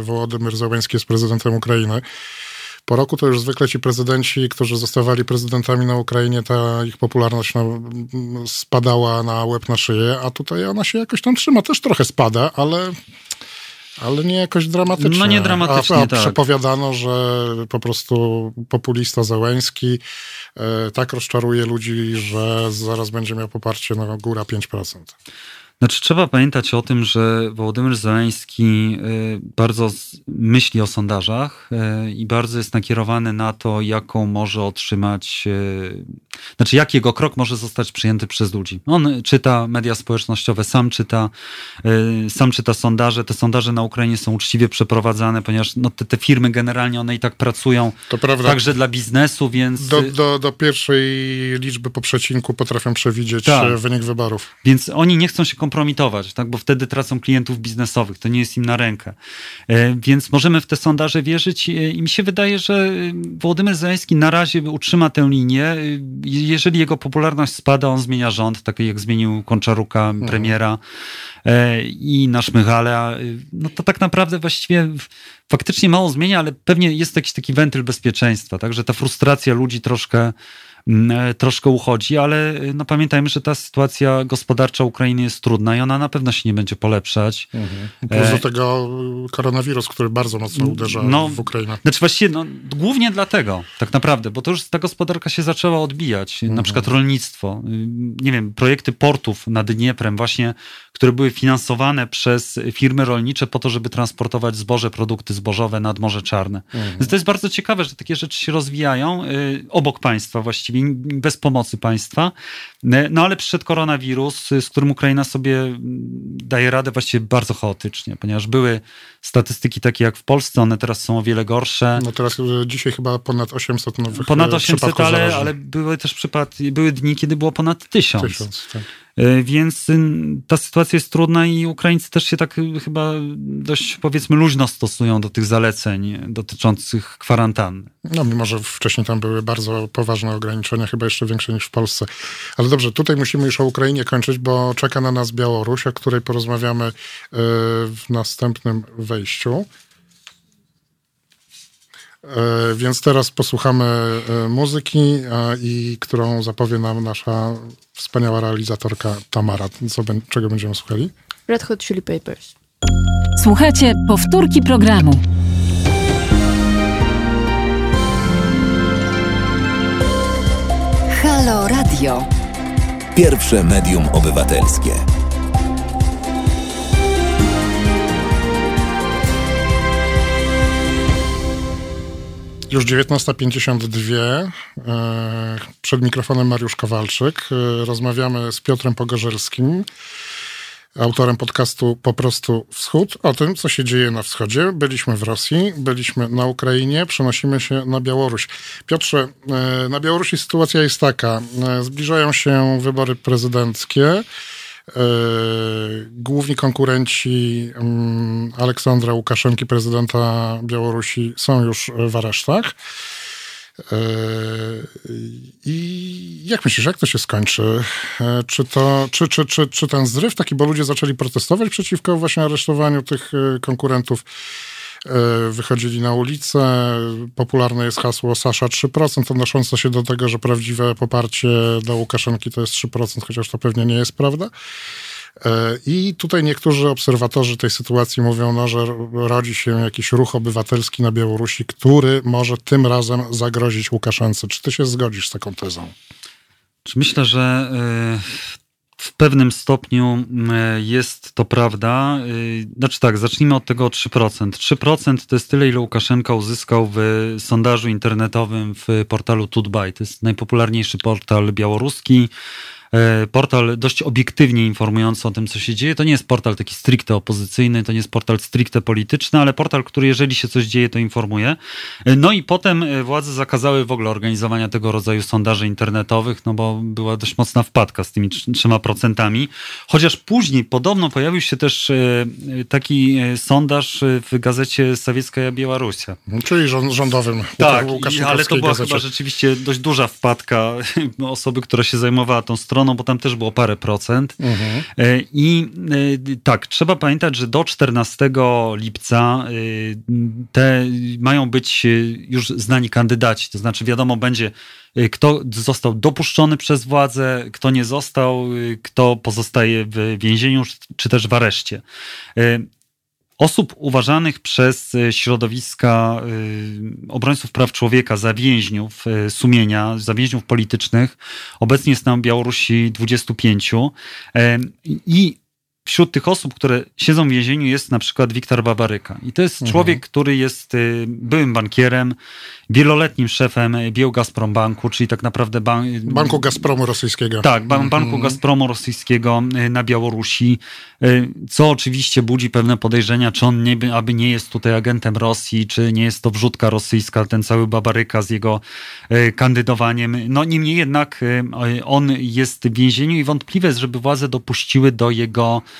y, Wołodymyr Zełenski jest prezydentem Ukrainy. Po roku to już zwykle ci prezydenci, którzy zostawali prezydentami na Ukrainie, ta ich popularność no, spadała na łeb na szyję, a tutaj ona się jakoś tam trzyma. Też trochę spada, ale, ale nie jakoś dramatycznie. No nie dramatycznie, a, a tak. przepowiadano, że po prostu populista Zełenski e, tak rozczaruje ludzi, że zaraz będzie miał poparcie na góra 5%. Znaczy, trzeba pamiętać o tym, że Wołodymyr Zeleński y, bardzo myśli o sondażach y, i bardzo jest nakierowany na to, jaką może otrzymać, y, znaczy, jak jego krok może zostać przyjęty przez ludzi. On czyta media społecznościowe, sam czyta, sam czyta sondaże. Te sondaże na Ukrainie są uczciwie przeprowadzane, ponieważ no, te, te firmy generalnie one i tak pracują także dla biznesu, więc. Do, do, do pierwszej liczby po przecinku potrafią przewidzieć Tak. e, wynik wyborów. Więc oni nie chcą się kompromitować, tak? bo wtedy tracą klientów biznesowych. To nie jest im na rękę. E, Więc możemy w te sondaże wierzyć e, i mi się wydaje, że e, Wołodymyr Zeleński na razie utrzyma tę linię. Jeżeli jego popularność spada, on zmienia rząd, tak jak zmienił Konczaruka, premiera e, i nasz Mychale, no to tak naprawdę właściwie faktycznie mało zmienia, ale pewnie jest jakiś taki wentyl bezpieczeństwa, tak, że ta frustracja ludzi troszkę troszkę uchodzi, ale e, no pamiętajmy, że ta sytuacja gospodarcza Ukrainy jest trudna i ona na pewno się nie będzie polepszać. Plus E, do tego koronawirus, który bardzo mocno uderza no, w Ukrainę. Znaczy właściwie no, głównie dlatego, tak naprawdę, bo to już ta gospodarka się zaczęła odbijać. Na przykład rolnictwo, y, nie wiem, projekty portów nad Dnieprem właśnie, które były finansowane przez firmy rolnicze po to, żeby transportować zboże, produkty zbożowe nad Morze Czarne. Więc to jest bardzo ciekawe, że takie rzeczy się rozwijają y, obok państwa właściwie bez pomocy państwa. No ale przyszedł koronawirus, z którym Ukraina sobie daje radę właściwie bardzo chaotycznie, ponieważ były statystyki takie jak w Polsce, one teraz są o wiele gorsze. No teraz e, dzisiaj chyba ponad 800 nowych Ponad e, 800, przypadków ale, ale były też przypadki, były dni, kiedy było ponad 1000. Tysiąc, tak. E, Więc y, ta sytuacja jest trudna i Ukraińcy też się tak y, chyba dość powiedzmy luźno stosują do tych zaleceń dotyczących kwarantanny. No mimo, że wcześniej tam były bardzo poważne ograniczenia, chyba jeszcze większe niż w Polsce. Ale dobrze, tutaj musimy już o Ukrainie kończyć, bo czeka na nas Białoruś, o której porozmawiamy e, w następnym wejściu. E, Więc teraz posłuchamy e, muzyki, i którą zapowie nam nasza wspaniała realizatorka Tamara. Co, czego będziemy słuchali? Red Hot Chili Peppers. Słuchajcie powtórki programu. Halo Radio. Pierwsze medium obywatelskie. Już 19.52. e, Przed mikrofonem Mariusz Kowalczyk. E, Rozmawiamy z Piotrem Pogorzelskim, autorem podcastu Po prostu Wschód, o tym, co się dzieje na wschodzie. Byliśmy w Rosji, byliśmy na Ukrainie, przenosimy się na Białoruś. Piotrze, e, na Białorusi sytuacja jest taka. Zbliżają się wybory prezydenckie. E, Główni konkurenci mm, Aleksandra Łukaszenki, prezydenta Białorusi, są już w aresztach. E, I jak myślisz, jak to się skończy? E, Czy, to, czy, czy, czy, czy ten zryw taki, bo ludzie zaczęli protestować przeciwko właśnie aresztowaniu tych konkurentów, wychodzili na ulicę. Popularne jest hasło Sasza 3%, odnoszące się do tego, że prawdziwe poparcie dla Łukaszenki to jest 3%, chociaż to pewnie nie jest prawda. E, I tutaj niektórzy obserwatorzy tej sytuacji mówią, no, że rodzi się jakiś ruch obywatelski na Białorusi, który może tym razem zagrozić Łukaszence. Czy ty się zgodzisz z taką tezą? Myślę, że y, w pewnym stopniu jest to prawda. Y, Znaczy tak, zacznijmy od tego 3%. 3% to jest tyle, ile Łukaszenka uzyskał w sondażu internetowym w portalu Tutbaj. To jest najpopularniejszy portal białoruski. E, Portal dość obiektywnie informujący o tym, co się dzieje. To nie jest portal taki stricte opozycyjny, to nie jest portal stricte polityczny, ale portal, który jeżeli się coś dzieje, to informuje. E, No i potem e, władze zakazały w ogóle organizowania tego rodzaju sondaży internetowych, no bo była dość mocna wpadka z tymi trz- trzema procentami. Chociaż później podobno pojawił się też taki sondaż w gazecie Sowiecka Białorusia. Czyli rząd, rządowym Tak, ale to była gazecie. chyba rzeczywiście dość duża wpadka osoby, która się zajmowała tą stroną, bo tam też było parę procent. Mhm. E, I e, tak, trzeba pamiętać, że do 14 lipca e, te mają być już znani kandydaci. To znaczy wiadomo będzie, kto został dopuszczony przez władze, kto nie został, kto pozostaje w więzieniu, czy też w areszcie. Osób uważanych przez e, środowiska e, obrońców praw człowieka za więźniów e, sumienia, za więźniów politycznych, obecnie jest na Białorusi 25. E, I wśród tych osób, które siedzą w więzieniu jest na przykład Wiktor Babaryka. I to jest Mhm. człowiek, który jest e, byłym bankierem, wieloletnim szefem Bieł Gazprom Banku, czyli tak naprawdę ban- Banku Gazpromu Rosyjskiego. tak, ban- Mhm. Banku Gazpromu Rosyjskiego y, na Białorusi, y, co oczywiście budzi pewne podejrzenia, czy on nie, by- aby nie jest tutaj agentem Rosji, czy nie jest to wrzutka rosyjska, ten cały babaryka z jego y, kandydowaniem. No niemniej jednak y, on jest w więzieniu i wątpliwe jest, żeby władze dopuściły do jego y,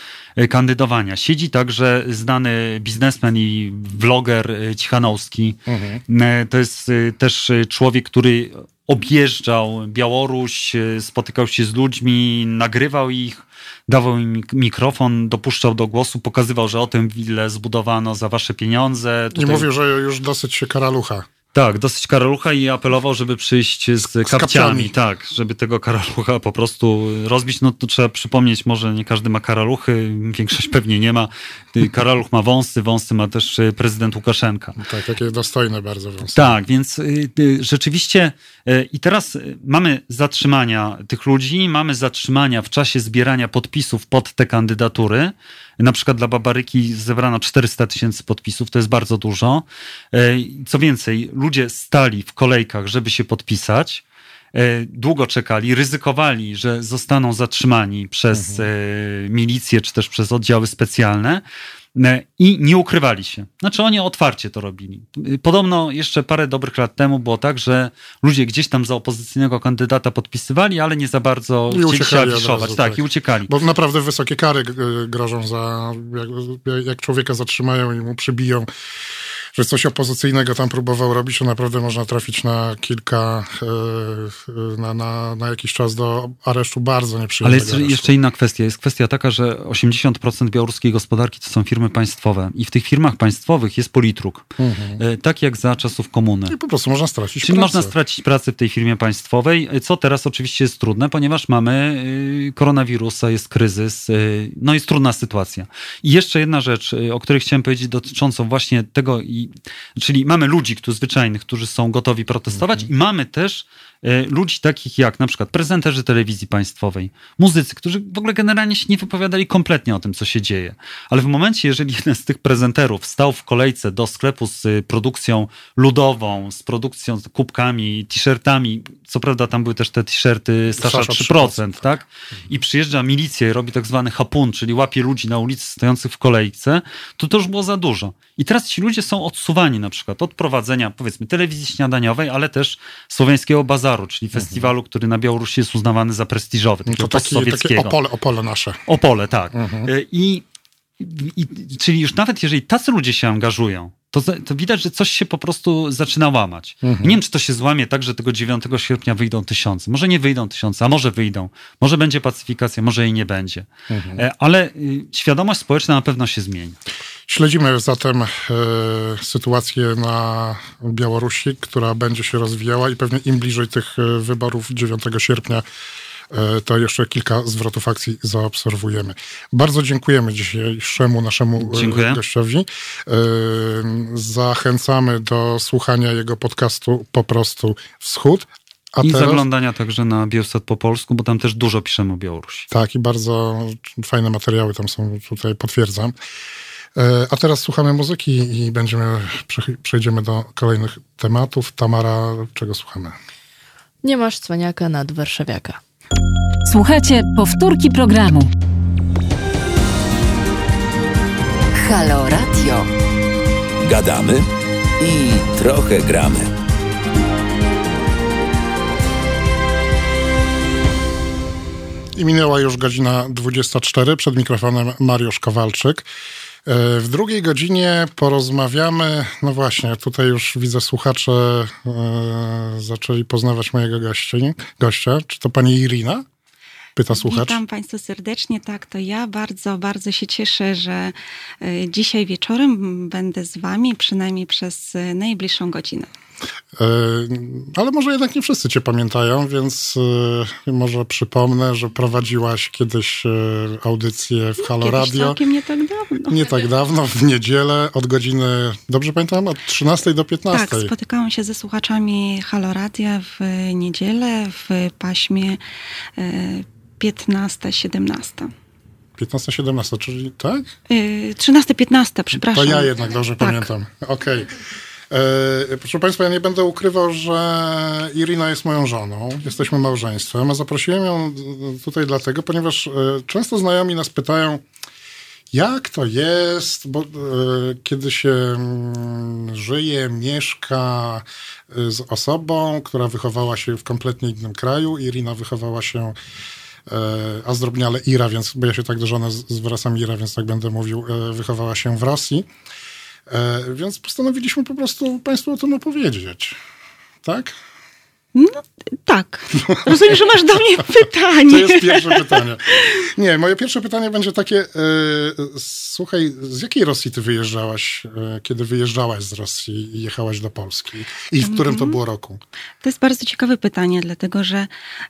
kandydowania. Siedzi także znany biznesmen i vloger y, Cichanowski, Mhm. E, To jest też człowiek, który objeżdżał Białoruś, spotykał się z ludźmi, nagrywał ich, dawał im mik- mikrofon, dopuszczał do głosu, pokazywał, że o tym ile zbudowano za wasze pieniądze. I mówił, że już dosyć się karalucha. Tak, dosyć karalucha i apelował, żeby przyjść z, kapciami. kapciami. Tak, żeby tego karalucha po prostu rozbić. No to trzeba przypomnieć, może nie każdy ma karaluchy, większość pewnie nie ma. Karaluch ma wąsy, wąsy ma też y, prezydent Łukaszenka. Tak, takie dostojne bardzo wąsy. Tak, więc y, rzeczywiście y, i teraz mamy zatrzymania tych ludzi, mamy zatrzymania w czasie zbierania podpisów pod te kandydatury. Na przykład dla Babaryki zebrano 400 tysięcy podpisów, to jest bardzo dużo. Y, Co więcej, ludzie stali w kolejkach, żeby się podpisać. e, długo czekali, ryzykowali, że zostaną zatrzymani przez e, milicję czy też przez oddziały specjalne e, i nie ukrywali się. Znaczy oni otwarcie to robili. Podobno jeszcze parę dobrych lat temu było tak, że ludzie gdzieś tam za opozycyjnego kandydata podpisywali, ale nie za bardzo I chcieli się afiszować. razu, tak, tak. i uciekali. Bo naprawdę wysokie kary y, grożą za, jak, jak człowieka zatrzymają i mu przybiją, że coś opozycyjnego tam próbował robić, to naprawdę można trafić na kilka, y, na, na, na jakiś czas do aresztu bardzo Ale nieprzyjemnego jest aresztu. jeszcze inna kwestia. Jest kwestia taka, że 80% białoruskiej gospodarki to są firmy państwowe i w tych firmach państwowych jest politruk. E, Tak jak za czasów komuny. I po prostu można stracić Czyli pracę. można stracić pracę w tej firmie państwowej, co teraz oczywiście jest trudne, ponieważ mamy koronawirusa, jest kryzys, no jest trudna sytuacja. I jeszcze jedna rzecz, o której chciałem powiedzieć dotyczącą właśnie tego, czyli mamy ludzi którzy, zwyczajnych, którzy są gotowi protestować i mamy też y, ludzi takich jak na przykład prezenterzy telewizji państwowej, muzycy, którzy w ogóle generalnie się nie wypowiadali kompletnie o tym, co się dzieje. Ale w momencie, jeżeli jeden z tych prezenterów stał w kolejce do sklepu z y, produkcją ludową, z produkcją, z kubkami, t-shirtami, co prawda tam były też te t-shirty Sasza Sasza 3%, tak? I przyjeżdża milicja i robi tak zwany hapun, czyli łapie ludzi na ulicy stojących w kolejce, to to już było za dużo. I teraz ci ludzie są odsuwani na przykład od prowadzenia, powiedzmy, telewizji śniadaniowej, ale też słowiańskiego bazaru, czyli festiwalu, który na Białorusi jest uznawany za prestiżowy, No to taki, takie opole, opole nasze. Opole, tak. Y, I, i, czyli już nawet jeżeli tacy ludzie się angażują, to, to widać, że coś się po prostu zaczyna łamać. I Nie wiem, czy to się złamie tak, że tego 9 sierpnia wyjdą tysiące. Może nie wyjdą tysiące, a może wyjdą. Może będzie pacyfikacja, może jej nie będzie. E, Ale y, świadomość społeczna na pewno się zmieni. Śledzimy zatem e, sytuację na Białorusi, która będzie się rozwijała i pewnie im bliżej tych e, wyborów 9 sierpnia, e, to jeszcze kilka zwrotów akcji zaobserwujemy. Bardzo dziękujemy dzisiejszemu naszemu Dziękuję. gościowi. Zachęcamy do słuchania jego podcastu Po prostu Wschód. A I teraz, zaglądania także na Bielsat po polsku, bo tam też dużo piszemy o Białorusi. Tak, i bardzo fajne materiały tam są, tutaj potwierdzam. E, A teraz słuchamy muzyki i będziemy, prze- przejdziemy do kolejnych tematów. Tamara, czego słuchamy? Nie masz cwaniaka nad warszawiaka. Słuchajcie powtórki programu. Halo Radio. Gadamy i trochę gramy. I minęła już godzina 24, przed mikrofonem Mariusz Kowalczyk. E, W drugiej godzinie porozmawiamy, no właśnie, tutaj już widzę słuchacze e, zaczęli poznawać mojego gościa, gościa. Czy to pani Irina? Pyta słuchacz. Witam Państwa serdecznie. Tak, to ja bardzo, bardzo się cieszę, że y, dzisiaj wieczorem będę z Wami, przynajmniej przez y, najbliższą godzinę. E, Ale może jednak nie wszyscy cię pamiętają, więc e, może przypomnę, że prowadziłaś kiedyś e, audycję w Halo Kiedyś Radio. całkiem nie tak dawno. Nie tak dawno, w niedzielę od godziny, dobrze pamiętam, od 13 do 15. Tak, spotykałam się ze słuchaczami Halo Radia w niedzielę w paśmie y, 15-17. 15-17, czyli tak? Y, 13-15, przepraszam. To ja jednak dobrze Tak. pamiętam. Okej. E, Proszę Państwa, ja nie będę ukrywał, że Irina jest moją żoną. Jesteśmy małżeństwem, a zaprosiłem ją tutaj dlatego, ponieważ e, często znajomi nas pytają, jak to jest, bo e, kiedy się mm, żyje, mieszka e, z osobą, która wychowała się w kompletnie innym kraju. Irina wychowała się e, a zdrobniale Ira, więc bo ja się tak do żony zwracam Ira, więc tak będę mówił, e, wychowała się w Rosji. E, Więc postanowiliśmy po prostu Państwu o tym opowiedzieć. Tak? No tak. Rozumiem, że masz do mnie pytanie. To jest pierwsze pytanie. Nie, moje pierwsze pytanie będzie takie. E, słuchaj, z jakiej Rosji ty wyjeżdżałaś, e, kiedy wyjeżdżałaś z Rosji i jechałaś do Polski? I w mhm. którym to było roku? To jest bardzo ciekawe pytanie, dlatego że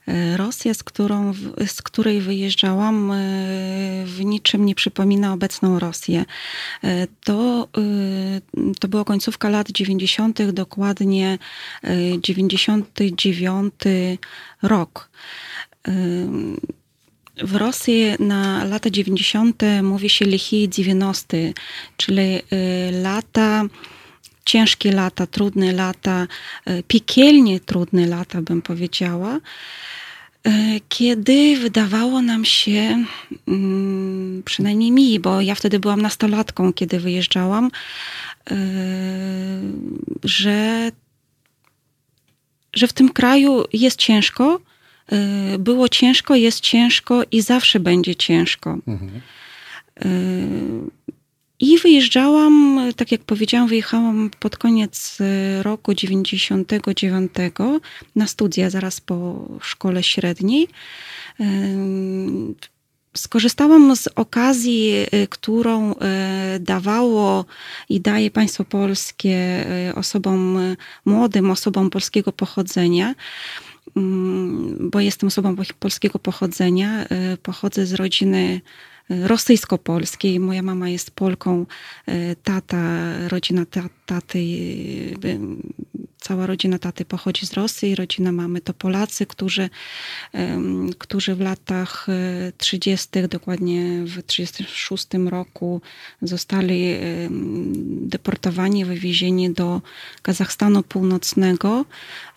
e, Rosja, z, którą, z której wyjeżdżałam, w niczym nie przypomina obecną Rosję. To, to była końcówka lat 90., dokładnie 90. 1989 rok. W Rosji na lata 90. mówi się lichie 90, czyli y, lata, ciężkie lata, trudne lata, y, piekielnie trudne lata, bym powiedziała y, kiedy wydawało nam się, mm, przynajmniej mi, bo ja wtedy byłam nastolatką, kiedy wyjeżdżałam, że że w tym kraju jest ciężko, było ciężko, jest ciężko i zawsze będzie ciężko. Mhm. I wyjeżdżałam, tak jak powiedziałam, wyjechałam pod koniec e, roku 99 na studia, zaraz po szkole średniej. Skorzystałam z okazji, e, którą dawało i daje państwo polskie osobom młodym, osobom polskiego pochodzenia mm, bo jestem osobą polskiego pochodzenia. Pochodzę z rodziny rosyjsko-polskiej. Moja mama jest Polką, tata, rodzina taty cała rodzina taty pochodzi z Rosji, rodzina mamy to Polacy, którzy, którzy w latach 30., e, dokładnie w 36 roku zostali deportowani, wywiezieni do Kazachstanu Północnego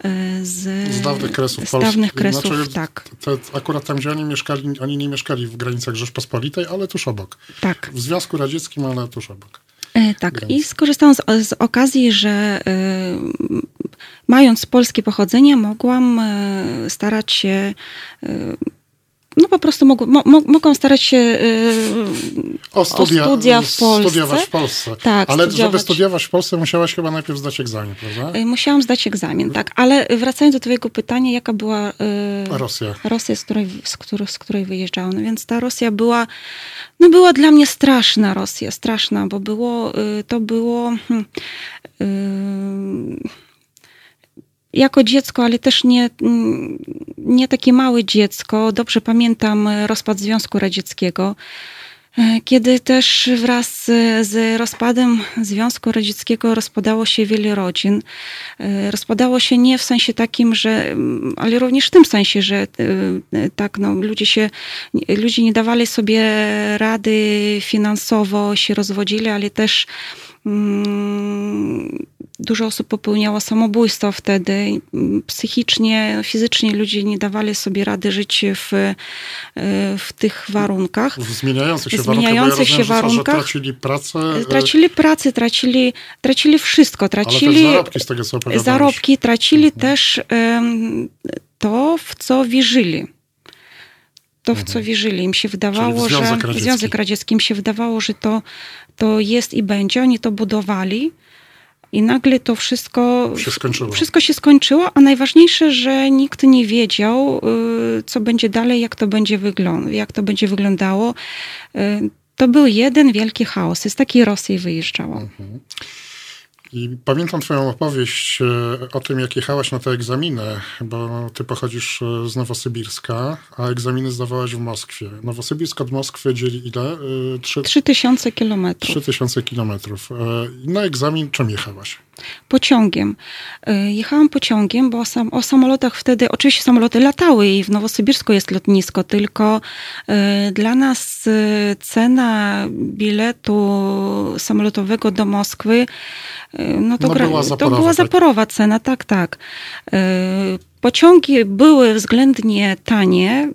e, z, z dawnych kresów z dawnych kresów, znaczy, tak. Te, akurat tam, gdzie oni mieszkali, oni nie mieszkali w granicach Rzeczpospolitej, ale tuż obok. Tak. W Związku Radzieckim, ale tuż obok. E, tak, i skorzystałam z, z okazji, że y, mając polskie pochodzenie, mogłam y, starać się y, no po prostu mogą, mo, mogą starać się yy, o, studia, o studia w Polsce. Studiować w Polsce. Tak, ale studiować. żeby studiować w Polsce, musiałaś chyba najpierw zdać egzamin, prawda? Musiałam zdać egzamin, tak. Ale wracając do twojego pytania, jaka była yy, Rosja, Rosja z, której, z, której, z której wyjeżdżałam. No więc ta Rosja była, no była dla mnie straszna Rosja, straszna, bo było, yy, to było... Yy, jako dziecko, ale też nie, nie takie małe dziecko. Dobrze pamiętam rozpad Związku Radzieckiego, e, kiedy też wraz z rozpadem Związku Radzieckiego rozpadało się wiele rodzin. E, rozpadało się nie w sensie takim, że, ale również w tym sensie, że e, tak, no, ludzie się, ludzie nie dawali sobie rady finansowo, się rozwodzili, ale też mm, dużo osób popełniało samobójstwo wtedy. Psychicznie, fizycznie ludzie nie dawali sobie rady żyć w, e, w tych warunkach. W zmieniających się zmieniających warunkach. Się warunkach. tracili pracę. E, tracili pracę, tracili, tracili wszystko. Tracili zarobki z tego, co Zarobki, tracili mhm. też um, to, w co wierzyli to, w co mhm. wierzyli. Im się wydawało, że Radziecki. Związek Radziecki im się wydawało, że to, to jest i będzie. Oni to budowali. I nagle to wszystko się skończyło. wszystko się skończyło, a najważniejsze, że nikt nie wiedział, y, co będzie dalej, jak to będzie, jak to będzie wyglądało. Y, to był jeden wielki chaos. Z takiej Rosji wyjeżdżało. Mhm. I pamiętam Twoją opowieść e, o tym, jak jechałaś na te egzaminy, bo Ty pochodzisz e, z Nowosybirska, a egzaminy zdawałaś w Moskwie. Nowosybirsk od Moskwy dzieli ile? E, trzy... 3000 kilometrów. 3000 kilometrów. Na egzamin czym jechałaś? Pociągiem. Jechałam pociągiem, bo sam, o samolotach wtedy, oczywiście samoloty latały i w Nowosybirsku jest lotnisko, tylko dla nas cena biletu samolotowego do Moskwy no to, no gra, była zaporowa, to była tak? zaporowa tak? cena, tak, tak. E, pociągi były względnie tanie.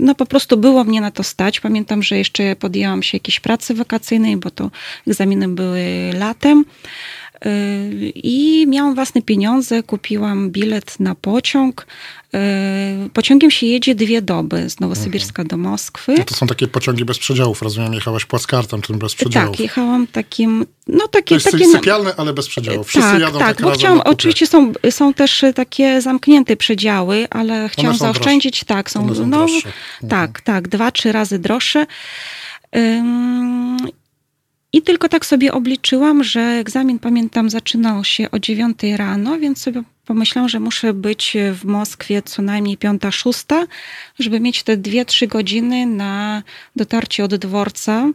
No po prostu było mnie na to stać. Pamiętam, że jeszcze podjęłam się jakiejś pracy wakacyjnej, bo to egzaminy były latem. I miałam własne pieniądze, kupiłam bilet na pociąg. Y, pociągiem się jedzie dwie doby z Nowosybirska do Moskwy. No to są takie pociągi bez przedziałów, rozumiem, jechałaś płackartem, tym bez przedziałów. Tak, jechałam takim, no takie... To jest takie, sypialne, ale bez przedziałów. Wszyscy tak, jadą tak, tak bo chciałam, oczywiście są, są też takie zamknięte przedziały, ale chciałam zaoszczędzić, droższe. tak, są, są no, droższe. tak, mhm. tak, dwa, trzy razy droższe. I tylko tak sobie obliczyłam, że egzamin, pamiętam, zaczynał się o 9 rano, więc sobie pomyślałam, że muszę być w Moskwie co najmniej 5-6, żeby mieć te 2-3 godziny na dotarcie od dworca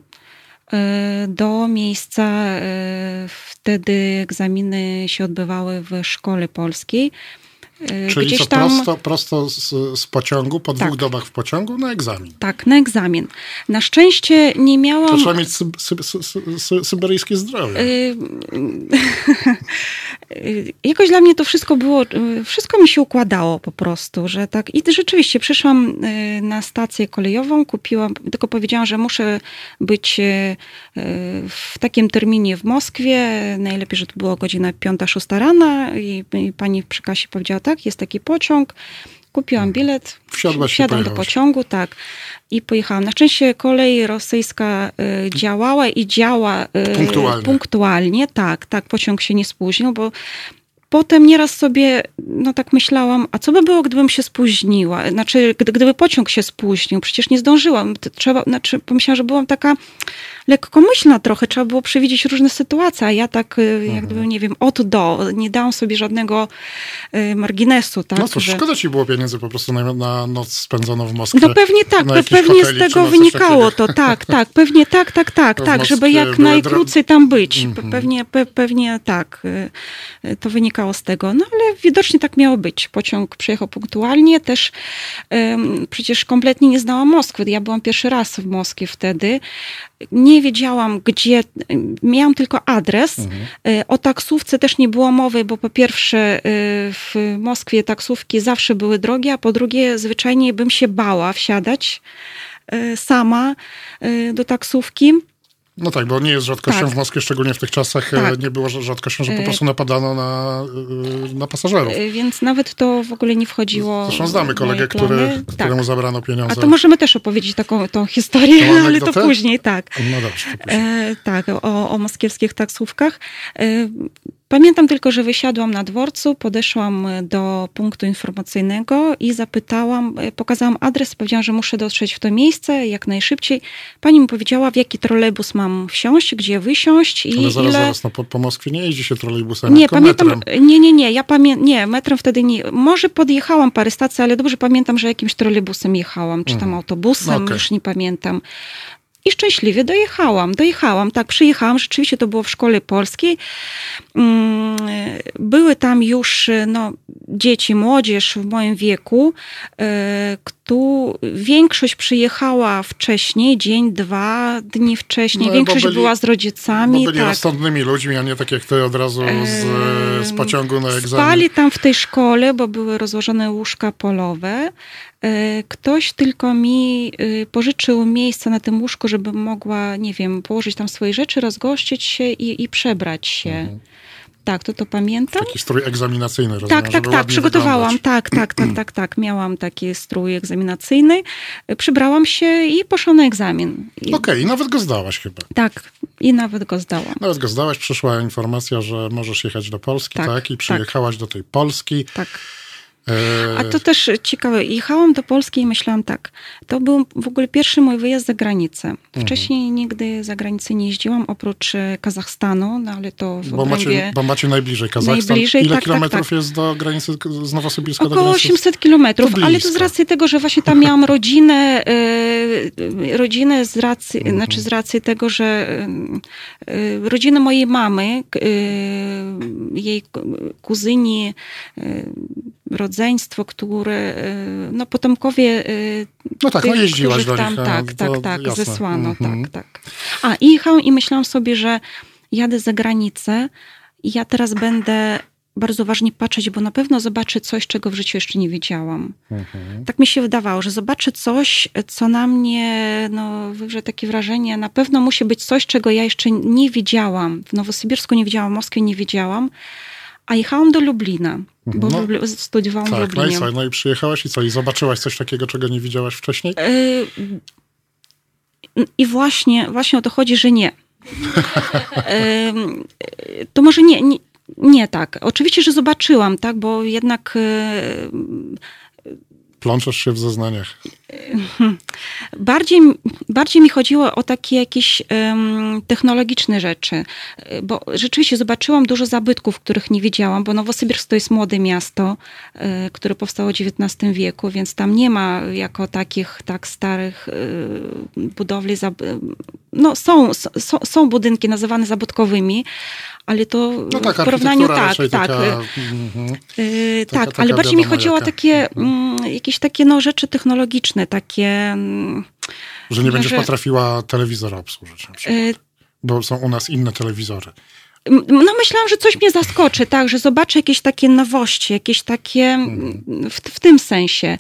e, do miejsca. E, wtedy egzaminy się odbywały w szkole polskiej. Y, Czyli Gdzieś co, tam, prosto, prosto z, z pociągu, po dwóch Tak. dobach w pociągu na egzamin. Tak, na egzamin. Na szczęście nie To miałam... trzeba mieć sy, sy, sy, sy, syberyjskie zdrowie. Y, Jakoś dla mnie to wszystko było, y, wszystko mi się układało po prostu, że tak. I rzeczywiście przyszłam y, na stację kolejową, kupiłam, tylko powiedziałam, że muszę być w takim terminie w Moskwie. Najlepiej, że to była godzina 5-6 rana i, i pani przy kasie powiedziała tak, jest taki pociąg. Kupiłam bilet, Wsiadłaś i wsiadłam do pociągu, tak. I pojechałam. Na szczęście kolej rosyjska y, działała i działa y, Punktualnie. punktualnie. Tak, tak, pociąg się nie spóźnił, bo potem nieraz sobie, no tak myślałam, a co by było, gdybym się spóźniła? Znaczy, gdy, gdyby pociąg się spóźnił, przecież nie zdążyłam. Trzeba, znaczy, pomyślałam, że byłam taka lekkomyślna trochę, trzeba było przewidzieć różne sytuacje, a ja tak, y, Mhm. jak gdyby, nie wiem, od do, nie dałam sobie żadnego y, marginesu, tak? no cóż, że- szkoda ci było pieniędzy po prostu na, na noc spędzoną w Moskwie. no pewnie tak, pe- pewnie z hotelik czy tego wynikało takiego. to, tak, tak, pewnie tak, tak, tak, tak, żeby jak najkrócej tam być. Mhm. Pewnie, pe- pewnie tak, y, to wynikało z tego. No ale widocznie tak miało być. Pociąg przyjechał punktualnie, też ym, przecież kompletnie nie znałam Moskwy. Ja byłam pierwszy raz w Moskwie wtedy. Nie wiedziałam, gdzie, miałam tylko adres. Mhm. Y, O taksówce też nie było mowy, bo po pierwsze y, w Moskwie taksówki zawsze były drogie, a po drugie zwyczajnie bym się bała wsiadać y, sama do taksówki. No tak, bo nie jest rzadkością Tak. w Moskwie, szczególnie w tych czasach e, Tak. nie było rza- rzadkością, że po E, prostu napadano na, e, na pasażerów. Więc nawet to w ogóle nie wchodziło. Zresztą znamy kolegę, który, plany. któremu Tak. zabrano pieniądze. A to możemy też opowiedzieć taką tą historię, Tą ale to później, tak. No dobrze. to później. E, tak, o, o moskiewskich taksówkach. E, pamiętam tylko, że wysiadłam na dworcu, podeszłam do punktu informacyjnego i zapytałam, e, pokazałam adres, powiedziałam, że muszę dotrzeć w to miejsce jak najszybciej. Pani mi powiedziała, w jaki trolejbus mam wsiąść, gdzie wysiąść i Ale zaraz, ile... zaraz, no po, po Moskwie nie jeździ się trolejbusem, Nie, pamiętam, metrem. nie, nie, nie, ja pamiętam, nie, metrem wtedy nie, może podjechałam parę stacji, ale dobrze pamiętam, że jakimś trolejbusem jechałam, czy tam Mhm. autobusem, No okej. już nie pamiętam. I szczęśliwie dojechałam, dojechałam, tak, przyjechałam, rzeczywiście to było w szkole polskiej. Mm, Były tam już no, dzieci, młodzież w moim wieku, e, kto, większość przyjechała wcześniej, dzień, dwa dni wcześniej, No, bo większość byli- była z Bo rodzicami. byli tak. rozsądnymi ludźmi, a nie tak jak ty od razu z, z pociągu na egzamin. Spali tam w tej szkole, bo były rozłożone łóżka polowe. E, Ktoś tylko mi e, pożyczył miejsce na tym łóżku, żebym mogła, nie wiem, położyć tam swoje rzeczy, rozgościć się i, i przebrać się. Mhm. Tak, to to pamiętam. Taki strój egzaminacyjny, rozumiem, Tak, tak, tak, przygotowałam. wyglądać. Tak, tak, tak, tak, tak. Miałam taki strój egzaminacyjny. E, Przybrałam się i poszłam na egzamin. I, Okej, i nawet go zdałaś chyba. Tak, i nawet go zdałam. Nawet go zdałaś, przyszła informacja, że możesz jechać do Polski, tak? Tak, I tak. przyjechałaś do tej Polski. Tak. E, A to też ciekawe. Jechałam do Polski i myślałam tak. To był w ogóle pierwszy mój wyjazd za granicę. Mhm. Wcześniej nigdy za granicę nie jeździłam, oprócz e, Kazachstanu, no ale to w bo, obrębie macie, bo macie najbliżej Kazachstan. Najbliżej, Ile tak, tak, kilometrów tak. jest do granicy z Nowosybirska około granicy? 800 kilometrów, To ale to z racji tego, że właśnie tam miałam rodzinę, e, rodzinę z racji, Mhm. znaczy z racji tego, że e, rodzinę mojej mamy, jej ku- kuzyni, rodzeństwo, które, e, no potomkowie e, No tak, no tych, jeździłaś których do tam, nich. a, Tak, tak, tak, jasne. zesłano, Mhm. tak, tak. A, i jechałam i myślałam sobie, że jadę za granicę i ja teraz będę bardzo uważnie patrzeć, bo na pewno zobaczę coś, czego w życiu jeszcze nie wiedziałam. Mhm. Tak mi się wydawało, że zobaczę coś, co na mnie no, wywrze takie wrażenie. Na pewno musi być coś, czego ja jeszcze nie wiedziałam. W Nowosybirsku nie wiedziałam, w Moskwie nie wiedziałam. A jechałam do Lublina, bo No, studiowałam w Tak, no i Lublinie. co? No i przyjechałaś i co? I zobaczyłaś coś takiego, czego nie widziałaś wcześniej? Y, I właśnie, właśnie o to chodzi, że nie. Ym, y, To może nie, nie, nie tak. Oczywiście, że zobaczyłam, tak, bo jednak y, Plączesz się w zeznaniach. bardziej, bardziej mi chodziło o takie jakieś em, technologiczne rzeczy, bo rzeczywiście zobaczyłam dużo zabytków, których nie wiedziałam, bo Nowosybirsk to jest młode miasto, y, które powstało w XIX wieku, więc tam nie ma jako takich tak starych y, budowli, zab- no są, są, są budynki nazywane zabytkowymi, ale to No tak, w porównaniu tak, tak. taka... mhm. Yy, Taka- tak, taka ale bardziej mi chodziło o takie Mhm. mm, jakieś takie no, rzeczy technologiczne, takie. mm, Że nie będziesz że- potrafiła telewizora obsłużyć na przykład, yy, bo są u nas inne telewizory. No myślałam, że coś mnie zaskoczy, tak, że zobaczę jakieś takie nowości, jakieś takie w, w tym sensie.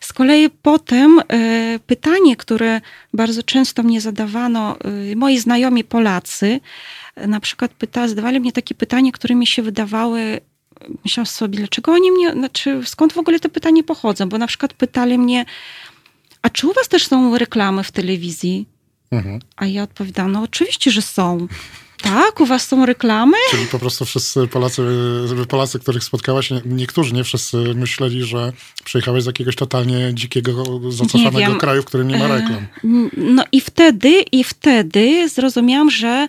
Z kolei potem e, pytanie, które bardzo często mnie zadawano, e, moi znajomi Polacy, e, na przykład pyta, zadawali mnie takie pytanie, które mi się wydawały, myślałam sobie, dlaczego oni mnie, znaczy skąd w ogóle te pytania pochodzą, bo na przykład pytali mnie, a czy u was też są reklamy w telewizji? Mhm. A ja odpowiadam, no oczywiście, że są. Tak, u was są reklamy? Czyli po prostu wszyscy Polacy, Polacy, których spotkałaś, nie- niektórzy, nie wszyscy myśleli, że przyjechałeś z jakiegoś totalnie dzikiego, zacofanego kraju, w którym nie ma E, reklam. No i wtedy, i wtedy zrozumiałam, że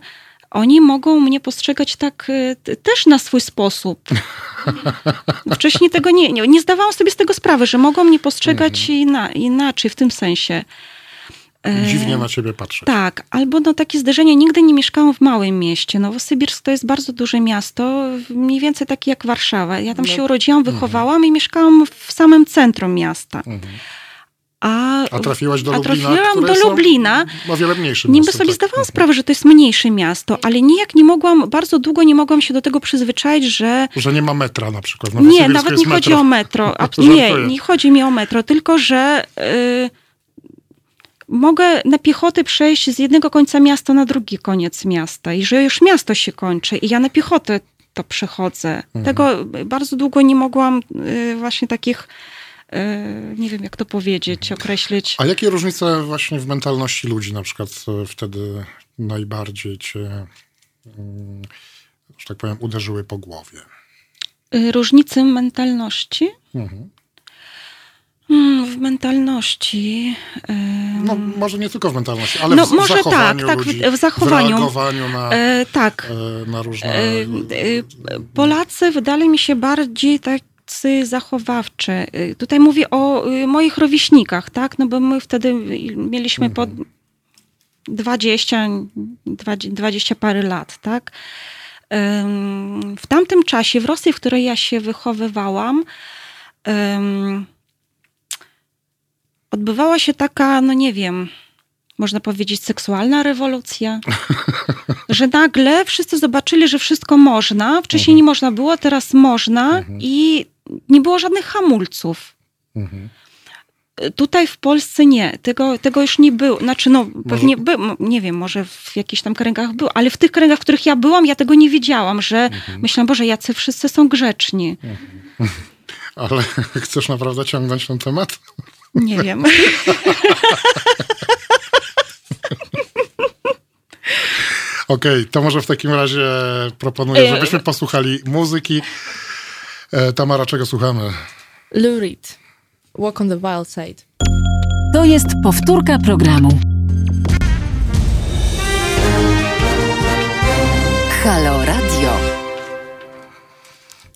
oni mogą mnie postrzegać tak e, też na swój sposób. Wcześniej tego nie, nie, nie zdawałam sobie z tego sprawy, że mogą mnie postrzegać Mhm. inna, inaczej w tym sensie. E, Dziwnie na ciebie patrzeć. Tak, albo no takie zderzenie. Nigdy nie mieszkałam w małym mieście. Nowosybirsk to jest bardzo duże miasto, mniej więcej takie jak Warszawa. Ja tam No. się urodziłam, wychowałam i mieszkałam w samym centrum miasta. Mhm. A, A trafiłaś do a Lublina, trafiłam do Lublina. O wiele mniejszym Niby miastem, sobie tak. zdawałam sprawę, że to jest mniejsze miasto, ale nijak nie mogłam, bardzo długo nie mogłam się do tego przyzwyczaić, że Że nie ma metra na przykład. Na nie, nawet nie chodzi metro. o metro. A, nie, nie chodzi mi o metro, tylko że y, mogę na piechotę przejść z jednego końca miasta na drugi koniec miasta i że już miasto się kończy i ja na piechotę to przechodzę. Mhm. Tego bardzo długo nie mogłam y, właśnie takich, y, nie wiem jak to powiedzieć, określić. A jakie różnice właśnie w mentalności ludzi na przykład e, wtedy najbardziej cię, mm, że tak powiem, uderzyły po głowie? Y, Różnicy mentalności? Mhm. Mm, W mentalności. ym, No może nie tylko w mentalności, ale No, w, może w zachowaniu tak, tak, w- ludzi, w zachowaniu. reagowaniu na, e, tak. e, na różne... E, e, Polacy wydali mi się bardziej tacy zachowawczy. E, Tutaj mówię o e, moich rówieśnikach, tak? No bo my wtedy mieliśmy po 20, 20, 20 parę lat, tak? W tamtym czasie, w Rosji, w której ja się wychowywałam, odbywała się taka, no nie wiem, można powiedzieć, seksualna rewolucja. że nagle wszyscy zobaczyli, że wszystko można. Wcześniej nie można było, teraz można i nie było żadnych hamulców. Mhm. Tutaj w Polsce nie, tego, tego już nie było. Znaczy, no pewnie był, nie wiem, może w jakichś tam kręgach był, ale w tych kręgach, w których ja byłam, ja tego nie wiedziałam, że myślałam, Boże, jacy wszyscy są grzeczni. Ale chcesz naprawdę ciągnąć ten temat? Nie wiem. Okej, to może w takim razie proponuję, E, żebyśmy posłuchali muzyki. E, Tamara, czego słuchamy? Lou Reed. Walk on the Wild Side. To jest powtórka programu. Halo Radio.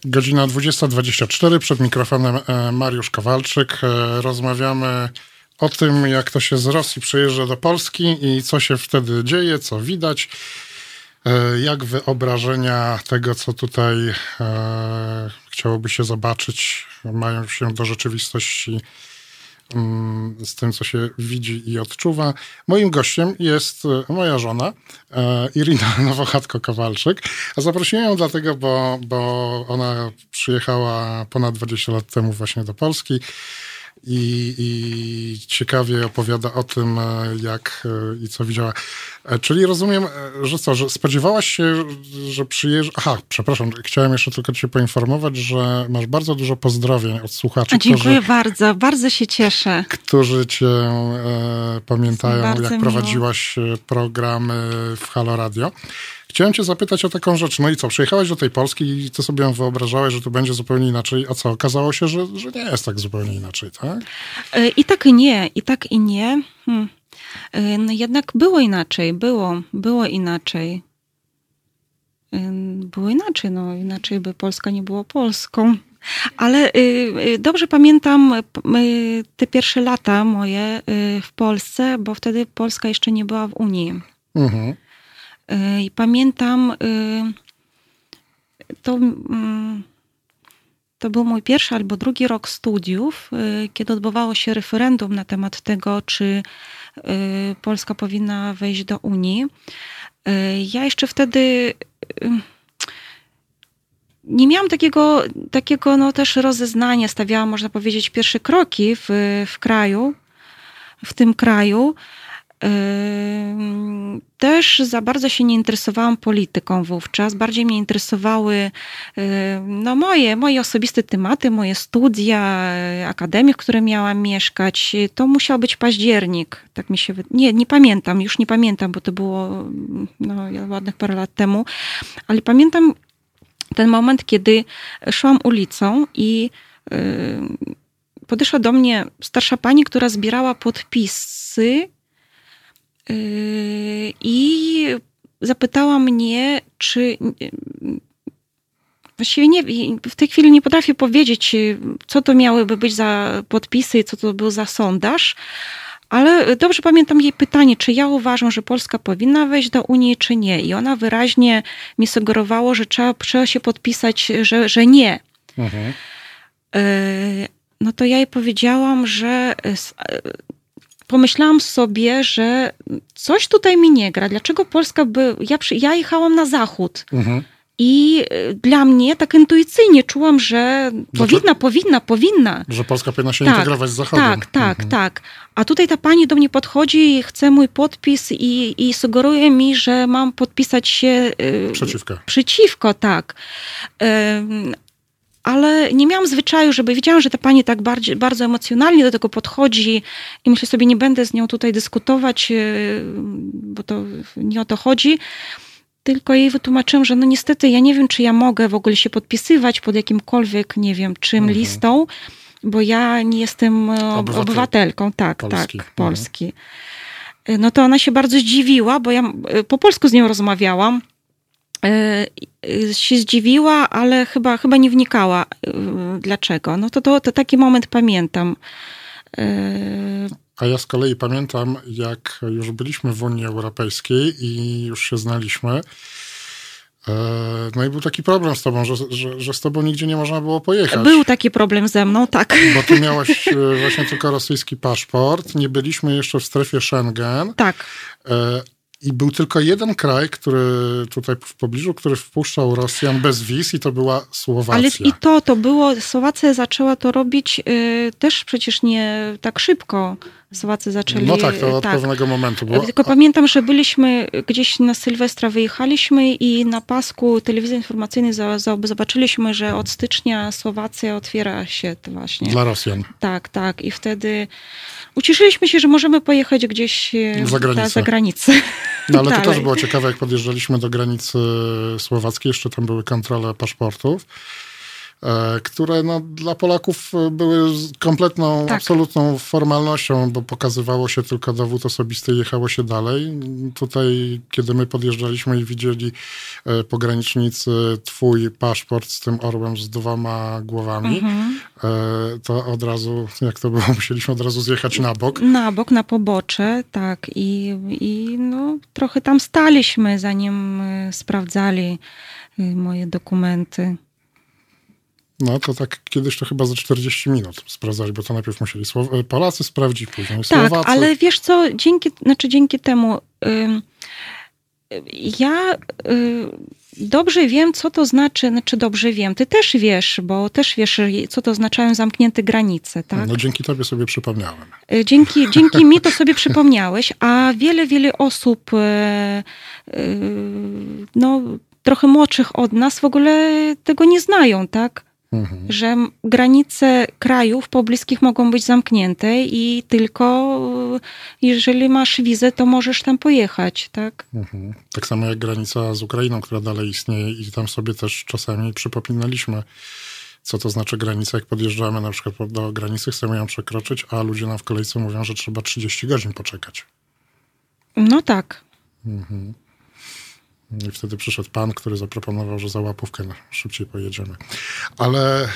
Godzina 20.24, przed mikrofonem e, Mariusz Kowalczyk. E, Rozmawiamy o tym, jak to się z Rosji przyjeżdża do Polski i co się wtedy dzieje, co widać, e, jak wyobrażenia tego, co tutaj chciałoby się zobaczyć, mają się do rzeczywistości z tym, co się widzi i odczuwa. Moim gościem jest e, moja żona, e, Irina Nowochatko-Kowalczyk. A zaprosiłem ją dlatego, bo, bo ona przyjechała ponad 20 lat temu właśnie do Polski i, i ciekawie opowiada o tym, e, jak e, i co widziała. E, Czyli rozumiem, że co, że spodziewałaś się, że przyjeżdża... Aha, przepraszam, chciałem jeszcze tylko cię poinformować, że masz bardzo dużo pozdrowień od słuchaczy, A dziękuję którzy, bardzo, bardzo się cieszę. którzy cię e, pamiętają, jak miło. prowadziłaś programy w Halo Radio. Chciałem cię zapytać o taką rzecz. No i co, przyjechałaś do tej Polski i ty sobie wyobrażałeś, że tu będzie zupełnie inaczej, a co, okazało się, że, że nie jest tak zupełnie inaczej, tak? E, I tak i nie, i tak i nie. Hmm. E, No jednak było inaczej, było, było inaczej. Ym, Było inaczej, no inaczej by Polska nie była Polską. Ale dobrze pamiętam te pierwsze lata moje w Polsce, bo wtedy Polska jeszcze nie była w Unii. Mhm. Y, I pamiętam, y, to, mm, to był mój pierwszy albo drugi rok studiów, y, kiedy odbywało się referendum na temat tego, czy Polska powinna wejść do Unii. Ja jeszcze wtedy nie miałam takiego, takiego no, też rozeznania, stawiałam, można powiedzieć, pierwsze kroki w, w kraju, w tym kraju. Też za bardzo się nie interesowałam polityką wówczas. Bardziej mnie interesowały no, moje, moje osobiste tematy, moje studia, y, akademie, w której miałam mieszkać. To musiał być październik, tak mi się. Nie, nie pamiętam, już nie pamiętam, bo to było no, ładnych parę lat temu. Ale pamiętam ten moment, kiedy szłam ulicą i podeszła do mnie starsza pani, która zbierała podpisy i zapytała mnie, czy. y, Właściwie nie, w tej chwili nie potrafię powiedzieć, y, co to miałyby być za podpisy i co to był za sondaż, ale dobrze pamiętam jej pytanie, czy ja uważam, że Polska powinna wejść do Unii, czy nie. I ona wyraźnie mi sugerowało, że trzeba, trzeba się podpisać, że, że nie. Mhm. No to ja jej powiedziałam, że s- e, pomyślałam sobie, że coś tutaj mi nie gra. Dlaczego Polska by. Ja, przy- ja jechałam na zachód. Mhm. I e, dla mnie tak intuicyjnie czułam, że powinna, powinna, powinna. Że Polska powinna się Tak, integrować z Zachodem. Tak, tak, Mhm. tak. A tutaj ta pani do mnie podchodzi i chce mój podpis i, i sugeruje mi, że mam podpisać się y, Przeciwko. przeciwko, tak. Ale nie miałam zwyczaju, żeby wiedziałam, że ta pani tak bardziej, bardzo emocjonalnie do tego podchodzi i myślę sobie, nie będę z nią tutaj dyskutować, y, bo to nie o to chodzi. Tylko jej wytłumaczyłam, że no niestety ja nie wiem, czy ja mogę w ogóle się podpisywać pod jakimkolwiek, nie wiem, czym Mhm. listą, bo ja nie jestem e, Obywatel- obywatelką, tak, Polski. tak, Mhm. Polski. No to ona się bardzo zdziwiła, bo ja e, po polsku z nią rozmawiałam. E, się zdziwiła, ale chyba, chyba nie wnikała e, dlaczego. No to, to, to taki moment pamiętam. E, A ja z kolei pamiętam, jak już byliśmy w Unii Europejskiej i już się znaliśmy. No i był taki problem z tobą, że, że, że z tobą nigdzie nie można było pojechać. Był taki problem ze mną, tak. Bo ty miałaś właśnie tylko rosyjski paszport, nie byliśmy jeszcze w strefie Schengen Tak. I był tylko jeden kraj, który tutaj w pobliżu, który wpuszczał Rosjan bez wiz i to była Słowacja. Ale i to, to było, Słowacja zaczęła to robić y, też przecież nie tak szybko. Słowacy zaczęli. No tak, to od tak. pewnego momentu było. Tylko pamiętam, że byliśmy gdzieś na Sylwestra, wyjechaliśmy i na pasku telewizji informacyjnej zobaczyliśmy, że od stycznia Słowacja otwiera się to właśnie. Dla Rosjan. Tak, tak. I wtedy ucieszyliśmy się, że możemy pojechać gdzieś e, Za granicę. ta- za granicę. No ale to też było ciekawe, jak podjeżdżaliśmy do granicy słowackiej, jeszcze tam były kontrole paszportów, które no, dla Polaków były z- kompletną, Tak. absolutną formalnością, bo pokazywało się tylko dowód osobisty i jechało się dalej. Tutaj, kiedy my podjeżdżaliśmy i widzieli e, pogranicznicy twój paszport z tym orłem z dwoma głowami, Mhm. e, to od razu, jak to było, musieliśmy od razu zjechać na bok. Na bok, na pobocze, tak. I, i no, trochę tam staliśmy, zanim e, sprawdzali e, moje dokumenty. No to tak kiedyś to chyba za 40 minut sprawdzali, bo to najpierw musieli Słow- Polacy sprawdzić, później Tak, Słowacy. ale wiesz co, dzięki, znaczy dzięki temu ym, ja y, dobrze wiem, co to znaczy, znaczy dobrze wiem, ty też wiesz, bo też wiesz, co to oznaczają zamknięte granice, tak? No dzięki tobie sobie przypomniałem. Y, Dzięki, dzięki mi to sobie przypomniałeś, a wiele, wiele osób, y, y, no, trochę młodszych od nas w ogóle tego nie znają, tak? Mhm. że granice krajów pobliskich mogą być zamknięte i tylko y, jeżeli masz wizę, to możesz tam pojechać, tak? Mhm. Tak samo jak granica z Ukrainą, która dalej istnieje i tam sobie też czasami przypominaliśmy, co to znaczy granica, jak podjeżdżamy na przykład do granicy, chcemy ją przekroczyć, a ludzie nam w kolejce mówią, że trzeba 30 godzin poczekać. No tak. I wtedy przyszedł pan, który zaproponował, że za łapówkę szybciej pojedziemy. Ale e,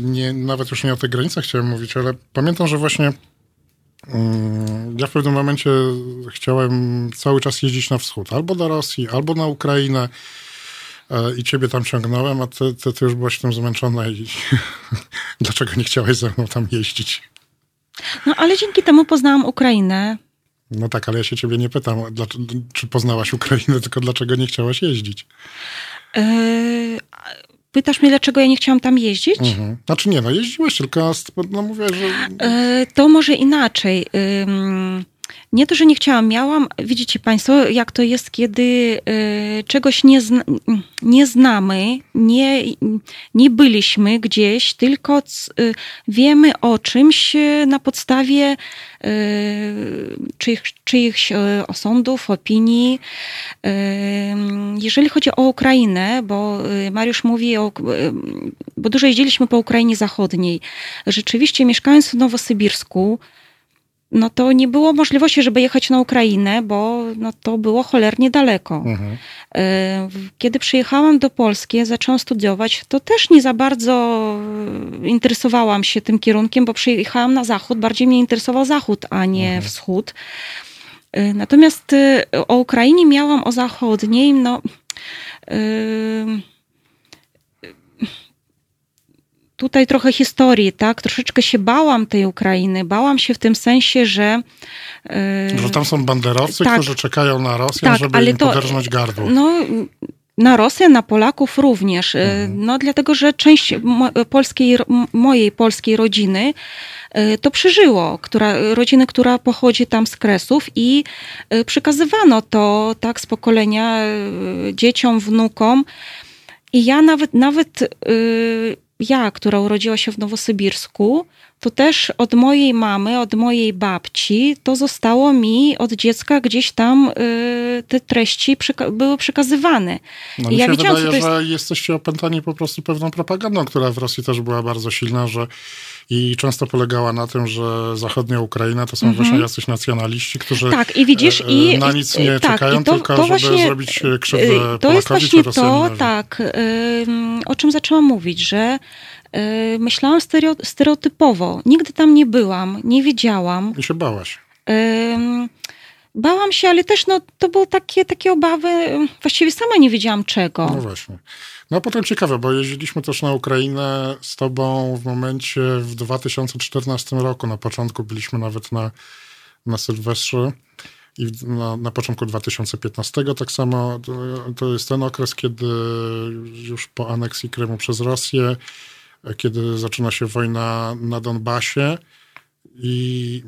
nie, nawet już nie o tych granicach chciałem mówić, ale pamiętam, że właśnie Mm, Ja w pewnym momencie chciałem cały czas jeździć na wschód, albo do Rosji, albo na Ukrainę e, i ciebie tam ciągnąłem, a ty, ty, ty już byłaś tym zmęczona i dlaczego nie chciałaś ze mną tam jeździć? No ale dzięki temu poznałam Ukrainę. No tak, ale ja się ciebie nie pytam, czy poznałaś Ukrainę, tylko dlaczego nie chciałaś jeździć. Yy, Pytasz mnie, dlaczego ja nie chciałam tam jeździć? Mhm. Znaczy nie, no jeździłeś, tylko no mówię, że... E, To może inaczej. Ym, Nie to, że nie chciałam, miałam, widzicie Państwo, jak to jest, kiedy e, czegoś nie, zna, nie znamy, nie, nie byliśmy gdzieś, tylko c- e, wiemy o czymś e, na podstawie czyich, czyichś e, osądów, opinii. E, Jeżeli chodzi o Ukrainę, bo Mariusz mówi o, bo dużo jeździliśmy po Ukrainie Zachodniej. Rzeczywiście mieszkając w Nowosybirsku, no to nie było możliwości, żeby jechać na Ukrainę, bo no to było cholernie daleko. Mhm. E, Kiedy przyjechałam do Polski, zaczęłam studiować, to też nie za bardzo e, interesowałam się tym kierunkiem, bo przyjechałam na zachód, bardziej mnie interesował zachód, a nie wschód. E, Natomiast o Ukrainie miałam o zachodniej, no. e, Tutaj trochę historii, tak? Troszeczkę się bałam tej Ukrainy. Bałam się w tym sensie, że. e, Że tam są banderowcy, tak. którzy czekają na Rosjan, Tak, żeby ale im to- poderżnąć gardło. No, na Rosję, na Polaków również. E, Mhm. No, dlatego, że część polskiej, mojej polskiej rodziny e, to przeżyło, która, rodziny, która pochodzi tam z Kresów i przekazywano to tak z pokolenia dzieciom, wnukom. I ja nawet, nawet ja, która urodziła się w Nowosybirsku, to też od mojej mamy, od mojej babci, to zostało mi od dziecka gdzieś tam y, te treści przeka- były przekazywane. No I mi ja się wiedziałam, co wydaje, jest. że jesteście opętani po prostu pewną propagandą, która w Rosji też była bardzo silna, że i często polegała na tym, że zachodnia Ukraina to są właśnie jacyś nacjonaliści, którzy Mhm. Tak, i widzisz, e, i na nic nie tak, czekają, to, tylko to żeby właśnie, zrobić e, krzywdę To jest właśnie to, tak, o czym zaczęłam mówić, że myślałam stereo, stereotypowo. Nigdy tam nie byłam, nie wiedziałam. I się bałaś. Bałam się, ale też no, to były takie, takie obawy, właściwie sama nie wiedziałam czego. No właśnie. No a potem ciekawe, bo jeździliśmy też na Ukrainę z tobą w momencie w 2014 roku. Na początku byliśmy nawet na, na Sylwestrze i na, na początku 2015 tak samo. To, to jest ten okres, kiedy już po aneksji Krymu przez Rosję, kiedy zaczyna się wojna na Donbasie. I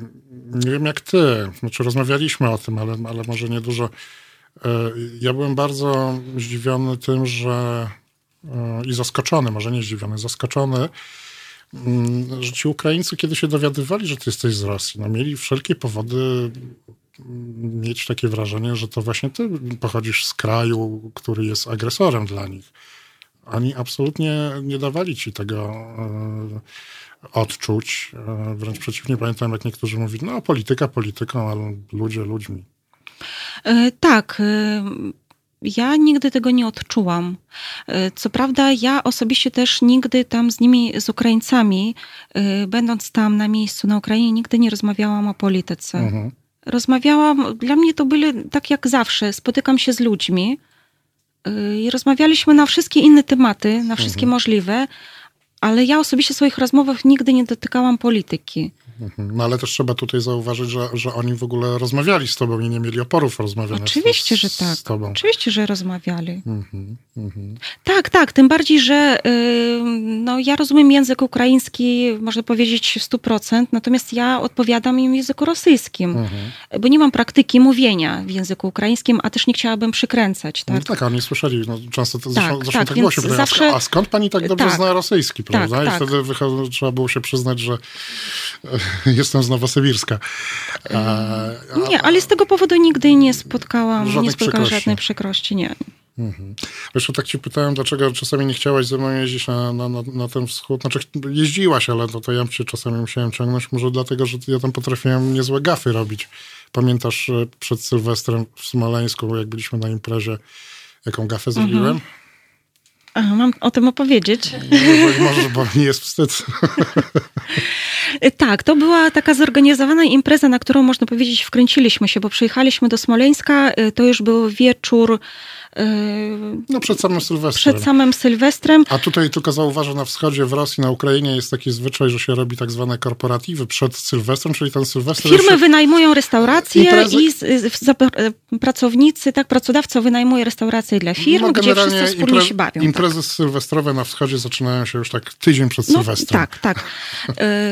nie wiem jak ty, znaczy rozmawialiśmy o tym, ale, ale może nie dużo. E, Ja byłem bardzo zdziwiony tym, że i zaskoczony, może nie zdziwiony, zaskoczony, mm, że ci Ukraińcy, kiedy się dowiadywali, że ty jesteś z Rosji, no mieli wszelkie powody mm, mieć takie wrażenie, że to właśnie ty pochodzisz z kraju, który jest agresorem dla nich. Oni absolutnie nie dawali ci tego e, odczuć. E, Wręcz przeciwnie, pamiętam, jak niektórzy mówili, no polityka polityką, ale ludzie ludźmi. E, Tak. E, Ja nigdy tego nie odczułam. E, Co prawda, ja osobiście też nigdy tam z nimi, z Ukraińcami, e, będąc tam na miejscu na Ukrainie, nigdy nie rozmawiałam o polityce. Mhm. Rozmawiałam, dla mnie to były tak jak zawsze, spotykam się z ludźmi y, i rozmawialiśmy na wszystkie inne tematy, na wszystkie możliwe, ale ja osobiście w swoich rozmowach nigdy nie dotykałam polityki. Mhm. No ale też trzeba tutaj zauważyć, że, że oni w ogóle rozmawiali z tobą i nie mieli oporów rozmawiania Oczywiście, z, że z tak. tobą. Oczywiście, że rozmawiali. Mhm, mhm. Tak, tak, tym bardziej, że y, no, ja rozumiem język ukraiński, można powiedzieć w 100%, natomiast ja odpowiadam im w języku rosyjskim, Mhm. bo nie mam praktyki mówienia w języku ukraińskim, a też nie chciałabym przykręcać. No Tak? tak, a oni słyszeli, no, często to Tak, zresztą, zresztą tak, tak, było się pytają, zawsze- a skąd pani tak dobrze tak. zna rosyjski, prawda? Tak, I tak. wtedy wycho- trzeba było się przyznać, że jestem z Nowosybirska. E, a- Nie, ale z tego powodu nigdy nie spotkałam, nie spotkałam przykrości. żadnej przykrości, nie. Jeszcze tak ci pytałem, dlaczego czasami nie chciałaś ze mną jeździć na, na, na, na ten wschód. Znaczy jeździłaś, ale to, to ja cię czasami musiałem ciągnąć. Może dlatego, że ja tam potrafiłem niezłe gafy robić. Pamiętasz e, przed Sylwestrem w Smoleńsku, jak byliśmy na imprezie, jaką gafę zrobiłem? A, mam o tym opowiedzieć. Jeżeli możesz, bo mi jest wstyd. Y, Tak, to była taka zorganizowana impreza, na którą można powiedzieć wkręciliśmy się, bo przyjechaliśmy do Smoleńska, y, to już był wieczór No przed samym Sylwestrem. przed samym Sylwestrem. A tutaj tylko zauważę, na wschodzie, w Rosji, na Ukrainie jest taki zwyczaj, że się robi tak zwane korporatywy przed Sylwestrem, czyli ten Sylwester... Firmy się... wynajmują restauracje Imprezy- i z, z, pracownicy, tak, pracodawca wynajmuje restauracje dla firm, No, gdzie wszyscy wspólnie impre- się bawią. Imprezy sylwestrowe na wschodzie zaczynają się już tak tydzień przed No, Sylwestrem. tak, tak. E,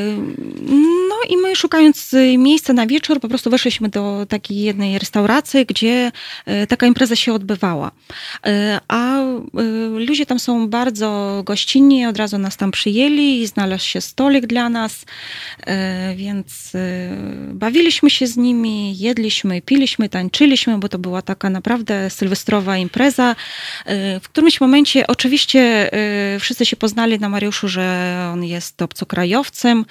No i my szukając y, miejsca na wieczór, po prostu weszliśmy do takiej jednej restauracji, gdzie e, taka impreza się odbywała. E, A e, ludzie tam są bardzo gościnni, od razu nas tam przyjęli i znalazł się stolik dla nas, E, więc bawiliśmy się z nimi, jedliśmy, piliśmy, tańczyliśmy, bo to była taka naprawdę sylwestrowa impreza. W którymś momencie oczywiście wszyscy się poznali na Mariuszu, że on jest obcokrajowcem,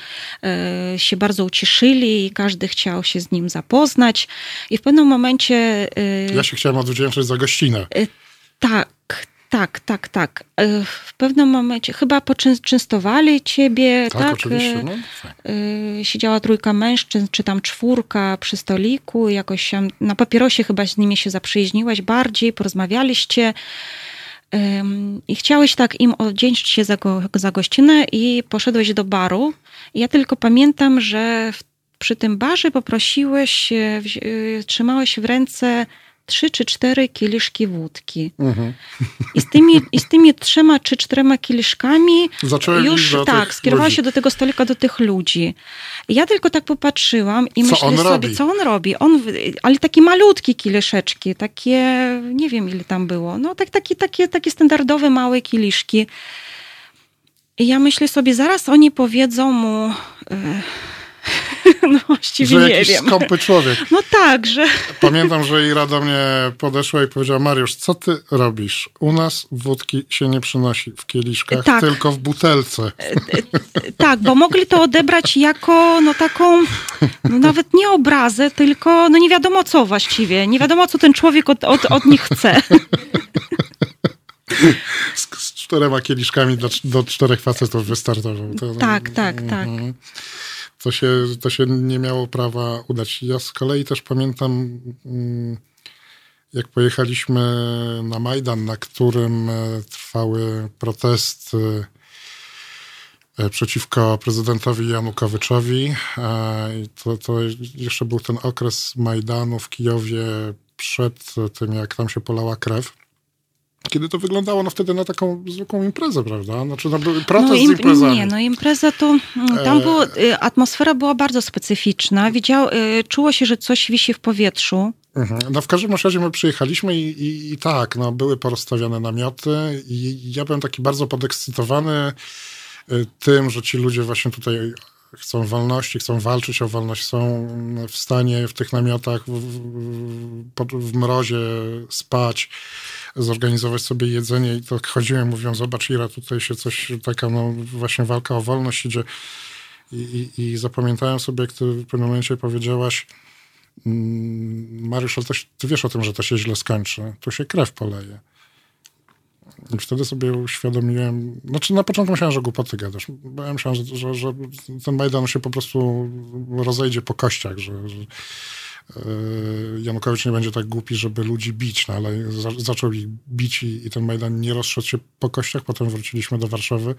się bardzo ucieszyli i każdy chciał się z nim zapoznać. I w pewnym momencie Ja się chciałem odwdzięczyć za gościnę. Tak, tak, tak, tak. E, W pewnym momencie chyba poczęstowali ciebie, Tak, tak? oczywiście. e, No. y, siedziała trójka mężczyzn, czy tam czwórka przy stoliku, jakoś tam na papierosie chyba z nimi się zaprzyjaźniłaś bardziej, porozmawialiście i chciałeś tak im oddzięczyć się za, go, za gościnę i poszedłeś do baru. Ja tylko pamiętam, że w, przy tym barze poprosiłeś, e, y, trzymałeś w ręce trzy czy cztery kieliszki wódki. Mhm. I z tymi, i z tymi trzema czy czterema kieliszkami Zacząłem już tak, skierowała ludzi. się do tego stolika, do tych ludzi. I ja tylko tak popatrzyłam i Co myślę sobie, robi? co on robi. On, ale takie malutkie kieliszeczki, takie, nie wiem ile tam było, no tak, takie, takie, takie standardowe małe kieliszki. I ja myślę sobie, zaraz oni powiedzą mu, e, no właściwie Że nie jakiś wiem. skąpy człowiek. No tak, że Pamiętam, że Ira do mnie podeszła i powiedziała, Mariusz, co ty robisz? U nas wódki się nie przynosi w kieliszkach, Tak. tylko w butelce. Tak, bo mogli to odebrać jako no taką, no nawet nie obrazę, tylko no nie wiadomo co właściwie. Nie wiadomo, co ten człowiek od, od, od nich chce. Z, z czterema kieliszkami do, do czterech facetów wystartował. To, Tak, tak, tak. Mhm. To się, to się nie miało prawa udać. Ja z kolei też pamiętam, mm, jak pojechaliśmy na Majdan, na którym e, trwały protesty e, przeciwko prezydentowi Janukowyczowi. E, To, to jeszcze był ten okres Majdanu w Kijowie przed tym, jak tam się polała krew. Kiedy to wyglądało no wtedy na taką zwykłą imprezę, prawda? Znaczy, no, był protest No, z im, imprezami. nie, no impreza to, mm, tam E. było, y, atmosfera była bardzo specyficzna. Widział, y, czuło się, że coś wisi w powietrzu. Mhm. No w każdym razie my przyjechaliśmy i, i, i tak, no, były porozstawiane namioty i ja byłem taki bardzo podekscytowany y, tym, że ci ludzie właśnie tutaj chcą wolności, chcą walczyć o wolność, są w stanie w tych namiotach w, w, w mrozie spać, zorganizować sobie jedzenie i tak chodziłem, mówią, zobacz Ira, tutaj się coś, taka no właśnie walka o wolność idzie i, i, i zapamiętałem sobie, jak ty w pewnym momencie powiedziałaś, Mm, Mariusz, ale ty wiesz o tym, że to się źle skończy. Tu się krew poleje. I wtedy sobie uświadomiłem, znaczy na początku myślałem, że głupoty gadasz, ja myślałem, że, że, że ten Majdan się po prostu rozejdzie po kościach, że, że yy, Janukowicz nie będzie tak głupi, żeby ludzi bić, no ale za, zaczął ich bić i, i ten Majdan nie rozszedł się po kościach, potem wróciliśmy do Warszawy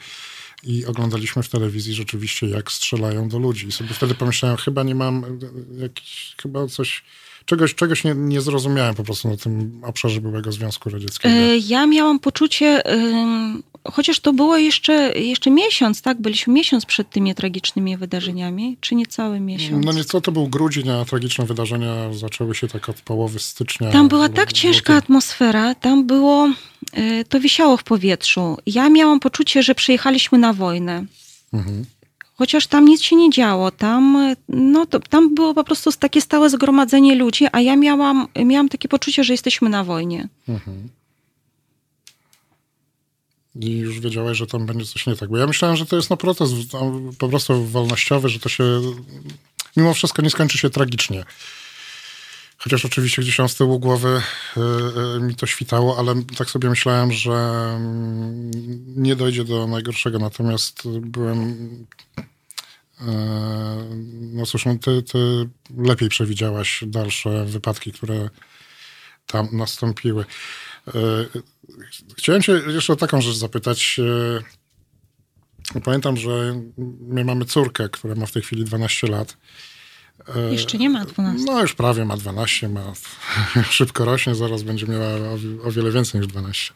i oglądaliśmy w telewizji rzeczywiście, jak strzelają do ludzi. I sobie wtedy pomyślałem, chyba nie mam e, jakiś, chyba coś, czegoś, czegoś nie, nie zrozumiałem po prostu na tym obszarze byłego Związku Radzieckiego. Y, Ja miałam poczucie, chociaż to było jeszcze, jeszcze miesiąc, tak? Byliśmy miesiąc przed tymi tragicznymi wydarzeniami, czy nie cały miesiąc? No nieco to był grudzień, a tragiczne wydarzenia zaczęły się tak od połowy stycznia. Tam była tak ciężka atmosfera, tam było, y, to wisiało w powietrzu. Ja miałam poczucie, że przyjechaliśmy na wojnę. Mhm. Chociaż tam nic się nie działo, tam, no, to, tam było po prostu takie stałe zgromadzenie ludzi, a ja miałam, miałam takie poczucie, że jesteśmy na wojnie. I już wiedziałeś, że tam będzie coś nie tak. Bo ja myślałem, że to jest no protest po prostu wolnościowy, że to się mimo wszystko nie skończy się tragicznie. Chociaż oczywiście gdzieś tam z tyłu głowy y, y, mi to świtało, ale tak sobie myślałem, że mm, nie dojdzie do najgorszego. Natomiast byłem. Y, No cóż, no ty, ty lepiej przewidziałaś dalsze wypadki, które tam nastąpiły. Y, Chciałem się jeszcze o taką rzecz zapytać. Y, Pamiętam, że my mamy córkę, która ma w tej chwili 12 lat. Jeszcze nie ma 12. no już prawie ma 12, ma, szybko rośnie, zaraz będzie miała o, o wiele więcej niż 12.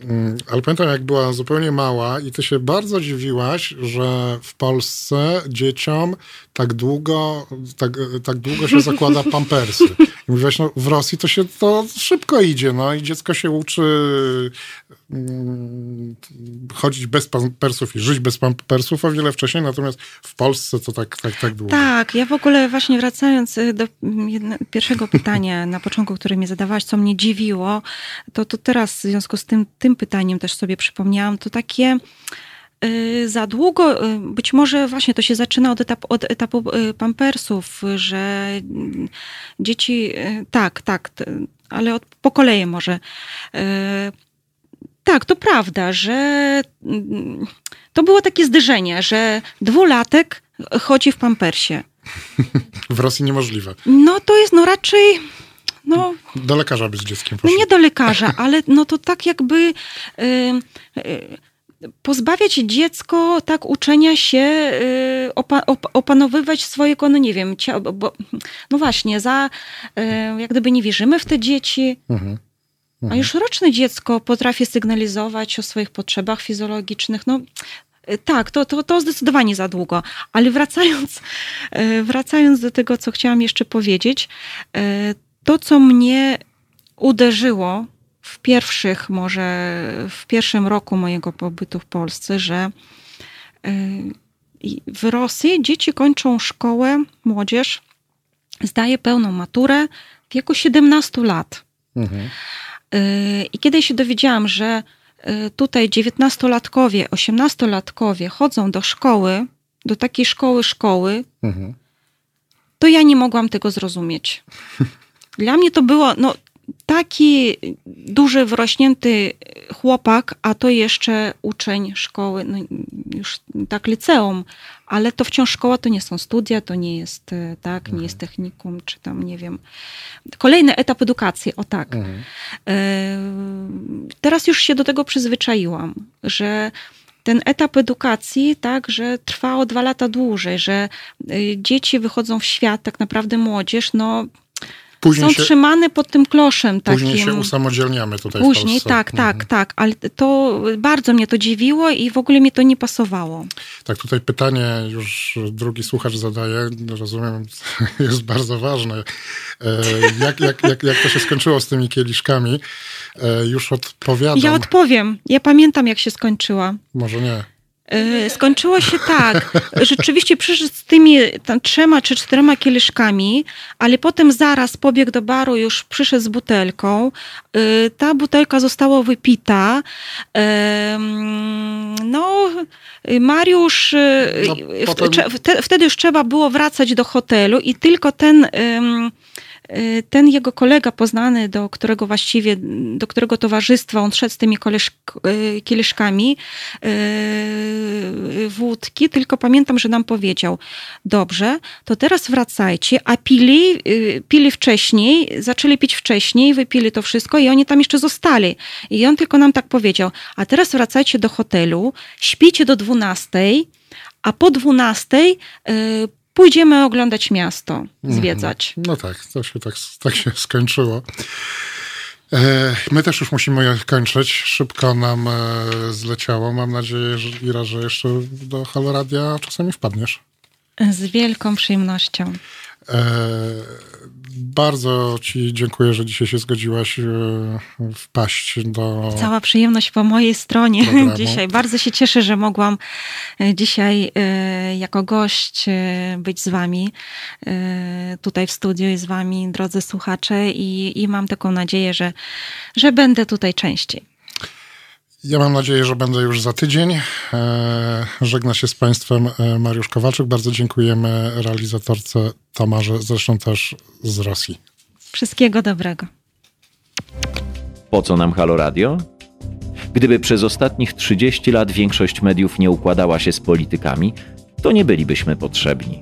Mm, Ale pamiętam, jak była zupełnie mała i ty się bardzo dziwiłaś, że w Polsce dzieciom tak długo, tak, tak długo się zakłada pampersy. I mówiłaś, no w Rosji to się to szybko idzie, no i dziecko się uczy mm, chodzić bez pampersów i żyć bez pampersów o wiele wcześniej, natomiast w Polsce to tak, tak, tak długo. Tak, ja w ogóle właśnie wracając y, do jedno, pierwszego pytania na początku, które mnie zadawałaś, co mnie dziwiło, to, to teraz w związku z tym, tym pytaniem też sobie przypomniałam, to takie za długo, y, być może właśnie to się zaczyna od etapu, od etapu y, pampersów, że dzieci, y, tak, tak, ale od, po kolei może. Y, Tak, to prawda, że mm, to było takie zderzenie, że dwulatek chodzi w pampersie. W Rosji niemożliwe. No to jest no raczej, no, Do lekarza by z dzieckiem no poszło. nie do lekarza, ale no to tak jakby y, y, pozbawiać dziecko tak uczenia się, y, opa, op, opanowywać swojego, no nie wiem, bo- no właśnie, za, y, jak gdyby nie wierzymy w te dzieci, Mhm. a już roczne dziecko potrafi sygnalizować o swoich potrzebach fizjologicznych. No, y, tak, to, to, to zdecydowanie za długo. Ale wracając, wracając do tego, co chciałam jeszcze powiedzieć, to, co mnie uderzyło w pierwszych, może w pierwszym roku mojego pobytu w Polsce, że y, w Rosji dzieci kończą szkołę, młodzież zdaje pełną maturę w wieku 17 lat. Mhm. Yy, I kiedy się dowiedziałam, że yy, tutaj 19-latkowie, 18-latkowie chodzą do szkoły, do takiej szkoły szkoły, Mhm. to ja nie mogłam tego zrozumieć. Dla mnie to było no, taki duży, wrośnięty chłopak, a to jeszcze uczeń szkoły, no, już tak liceum, ale to wciąż szkoła to nie są studia, to nie jest e, tak, nie jest technikum, czy tam nie wiem. Kolejny etap edukacji, o tak. Mhm. E, Teraz już się do tego przyzwyczaiłam, że ten etap edukacji, tak, że trwa o dwa lata dłużej, że y, dzieci wychodzą w świat, tak naprawdę młodzież, no, Później, są się, trzymane pod tym kloszem takim. później się usamodzielniamy tutaj w Później, Polsce. tak, tak, Mhm. tak, ale to bardzo mnie to dziwiło i w ogóle mi to nie pasowało. Tak, tutaj pytanie już drugi słuchacz zadaje, rozumiem, jest bardzo ważne. E, Jak, jak, jak, jak to się skończyło z tymi kieliszkami? E, Już odpowiadam. Ja odpowiem. Ja pamiętam, jak się skończyła. Może nie. E, Skończyło się tak. Rzeczywiście przyszedł z tymi tam, trzema czy czterema kieliszkami, ale potem zaraz pobiegł do baru, już przyszedł z butelką. E, Ta butelka została wypita. E, mm, No, Mariusz, No, potem- wtedy już trzeba było wracać do hotelu i tylko ten. E, Ten jego kolega poznany, do którego właściwie, do którego towarzystwa on szedł z tymi e, kieliszkami e, wódki, tylko pamiętam, że nam powiedział, dobrze, to teraz wracajcie, a pili, pili wcześniej, zaczęli pić wcześniej, wypili to wszystko i oni tam jeszcze zostali. I on tylko nam tak powiedział, a teraz wracajcie do hotelu, śpicie do 12, a po 12 e, pójdziemy oglądać miasto, zwiedzać. No tak, to się tak, tak się skończyło. E, My też już musimy kończyć. Szybko nam e, zleciało. Mam nadzieję, że, Ira, że jeszcze do Haloradia czasami wpadniesz. Z wielką przyjemnością. E, Bardzo Ci dziękuję, że dzisiaj się zgodziłaś e, wpaść do. Cała przyjemność po mojej stronie Programu. dzisiaj. Bardzo się cieszę, że mogłam e, dzisiaj jako gość być z Wami tutaj w studiu i z Wami, drodzy słuchacze, i, i mam taką nadzieję, że, że będę tutaj częściej. Ja mam nadzieję, że będę już za tydzień. E, Żegna się z Państwem e, Mariusz Kowalczyk. Bardzo dziękujemy realizatorce Tamarze, zresztą też z Rosji. Wszystkiego dobrego. Po co nam Halo Radio? Gdyby przez ostatnich 30 lat większość mediów nie układała się z politykami, to nie bylibyśmy potrzebni.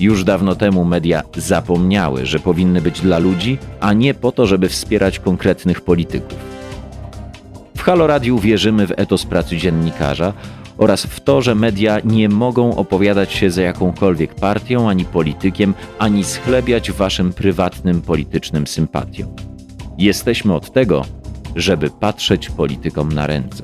Już dawno temu media zapomniały, że powinny być dla ludzi, a nie po to, żeby wspierać konkretnych polityków. Halo Radiu wierzymy w etos pracy dziennikarza oraz w to, że media nie mogą opowiadać się za jakąkolwiek partią ani politykiem, ani schlebiać waszym prywatnym politycznym sympatiom. Jesteśmy od tego, żeby patrzeć politykom na ręce.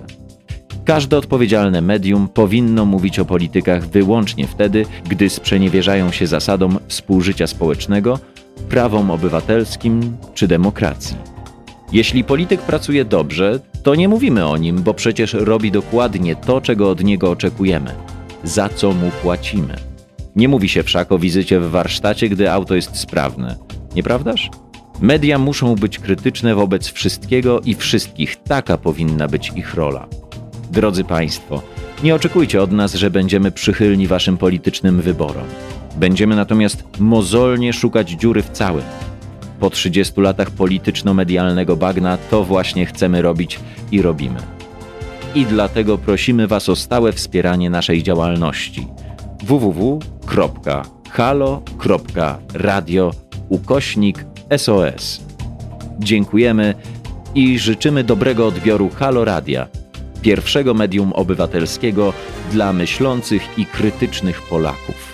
Każde odpowiedzialne medium powinno mówić o politykach wyłącznie wtedy, gdy sprzeniewierzają się zasadom współżycia społecznego, prawom obywatelskim czy demokracji. Jeśli polityk pracuje dobrze, to nie mówimy o nim, bo przecież robi dokładnie to, czego od niego oczekujemy, za co mu płacimy. Nie mówi się wszak o wizycie w warsztacie, gdy auto jest sprawne, nieprawdaż? Media muszą być krytyczne wobec wszystkiego i wszystkich, taka powinna być ich rola. Drodzy Państwo, nie oczekujcie od nas, że będziemy przychylni Waszym politycznym wyborom. Będziemy natomiast mozolnie szukać dziury w całym. Po 30 latach polityczno-medialnego bagna to właśnie chcemy robić i robimy. I dlatego prosimy Was o stałe wspieranie naszej działalności www.halo.radio ukośnik SOS. Dziękujemy i życzymy dobrego odbioru Halo Radia, pierwszego medium obywatelskiego dla myślących i krytycznych Polaków.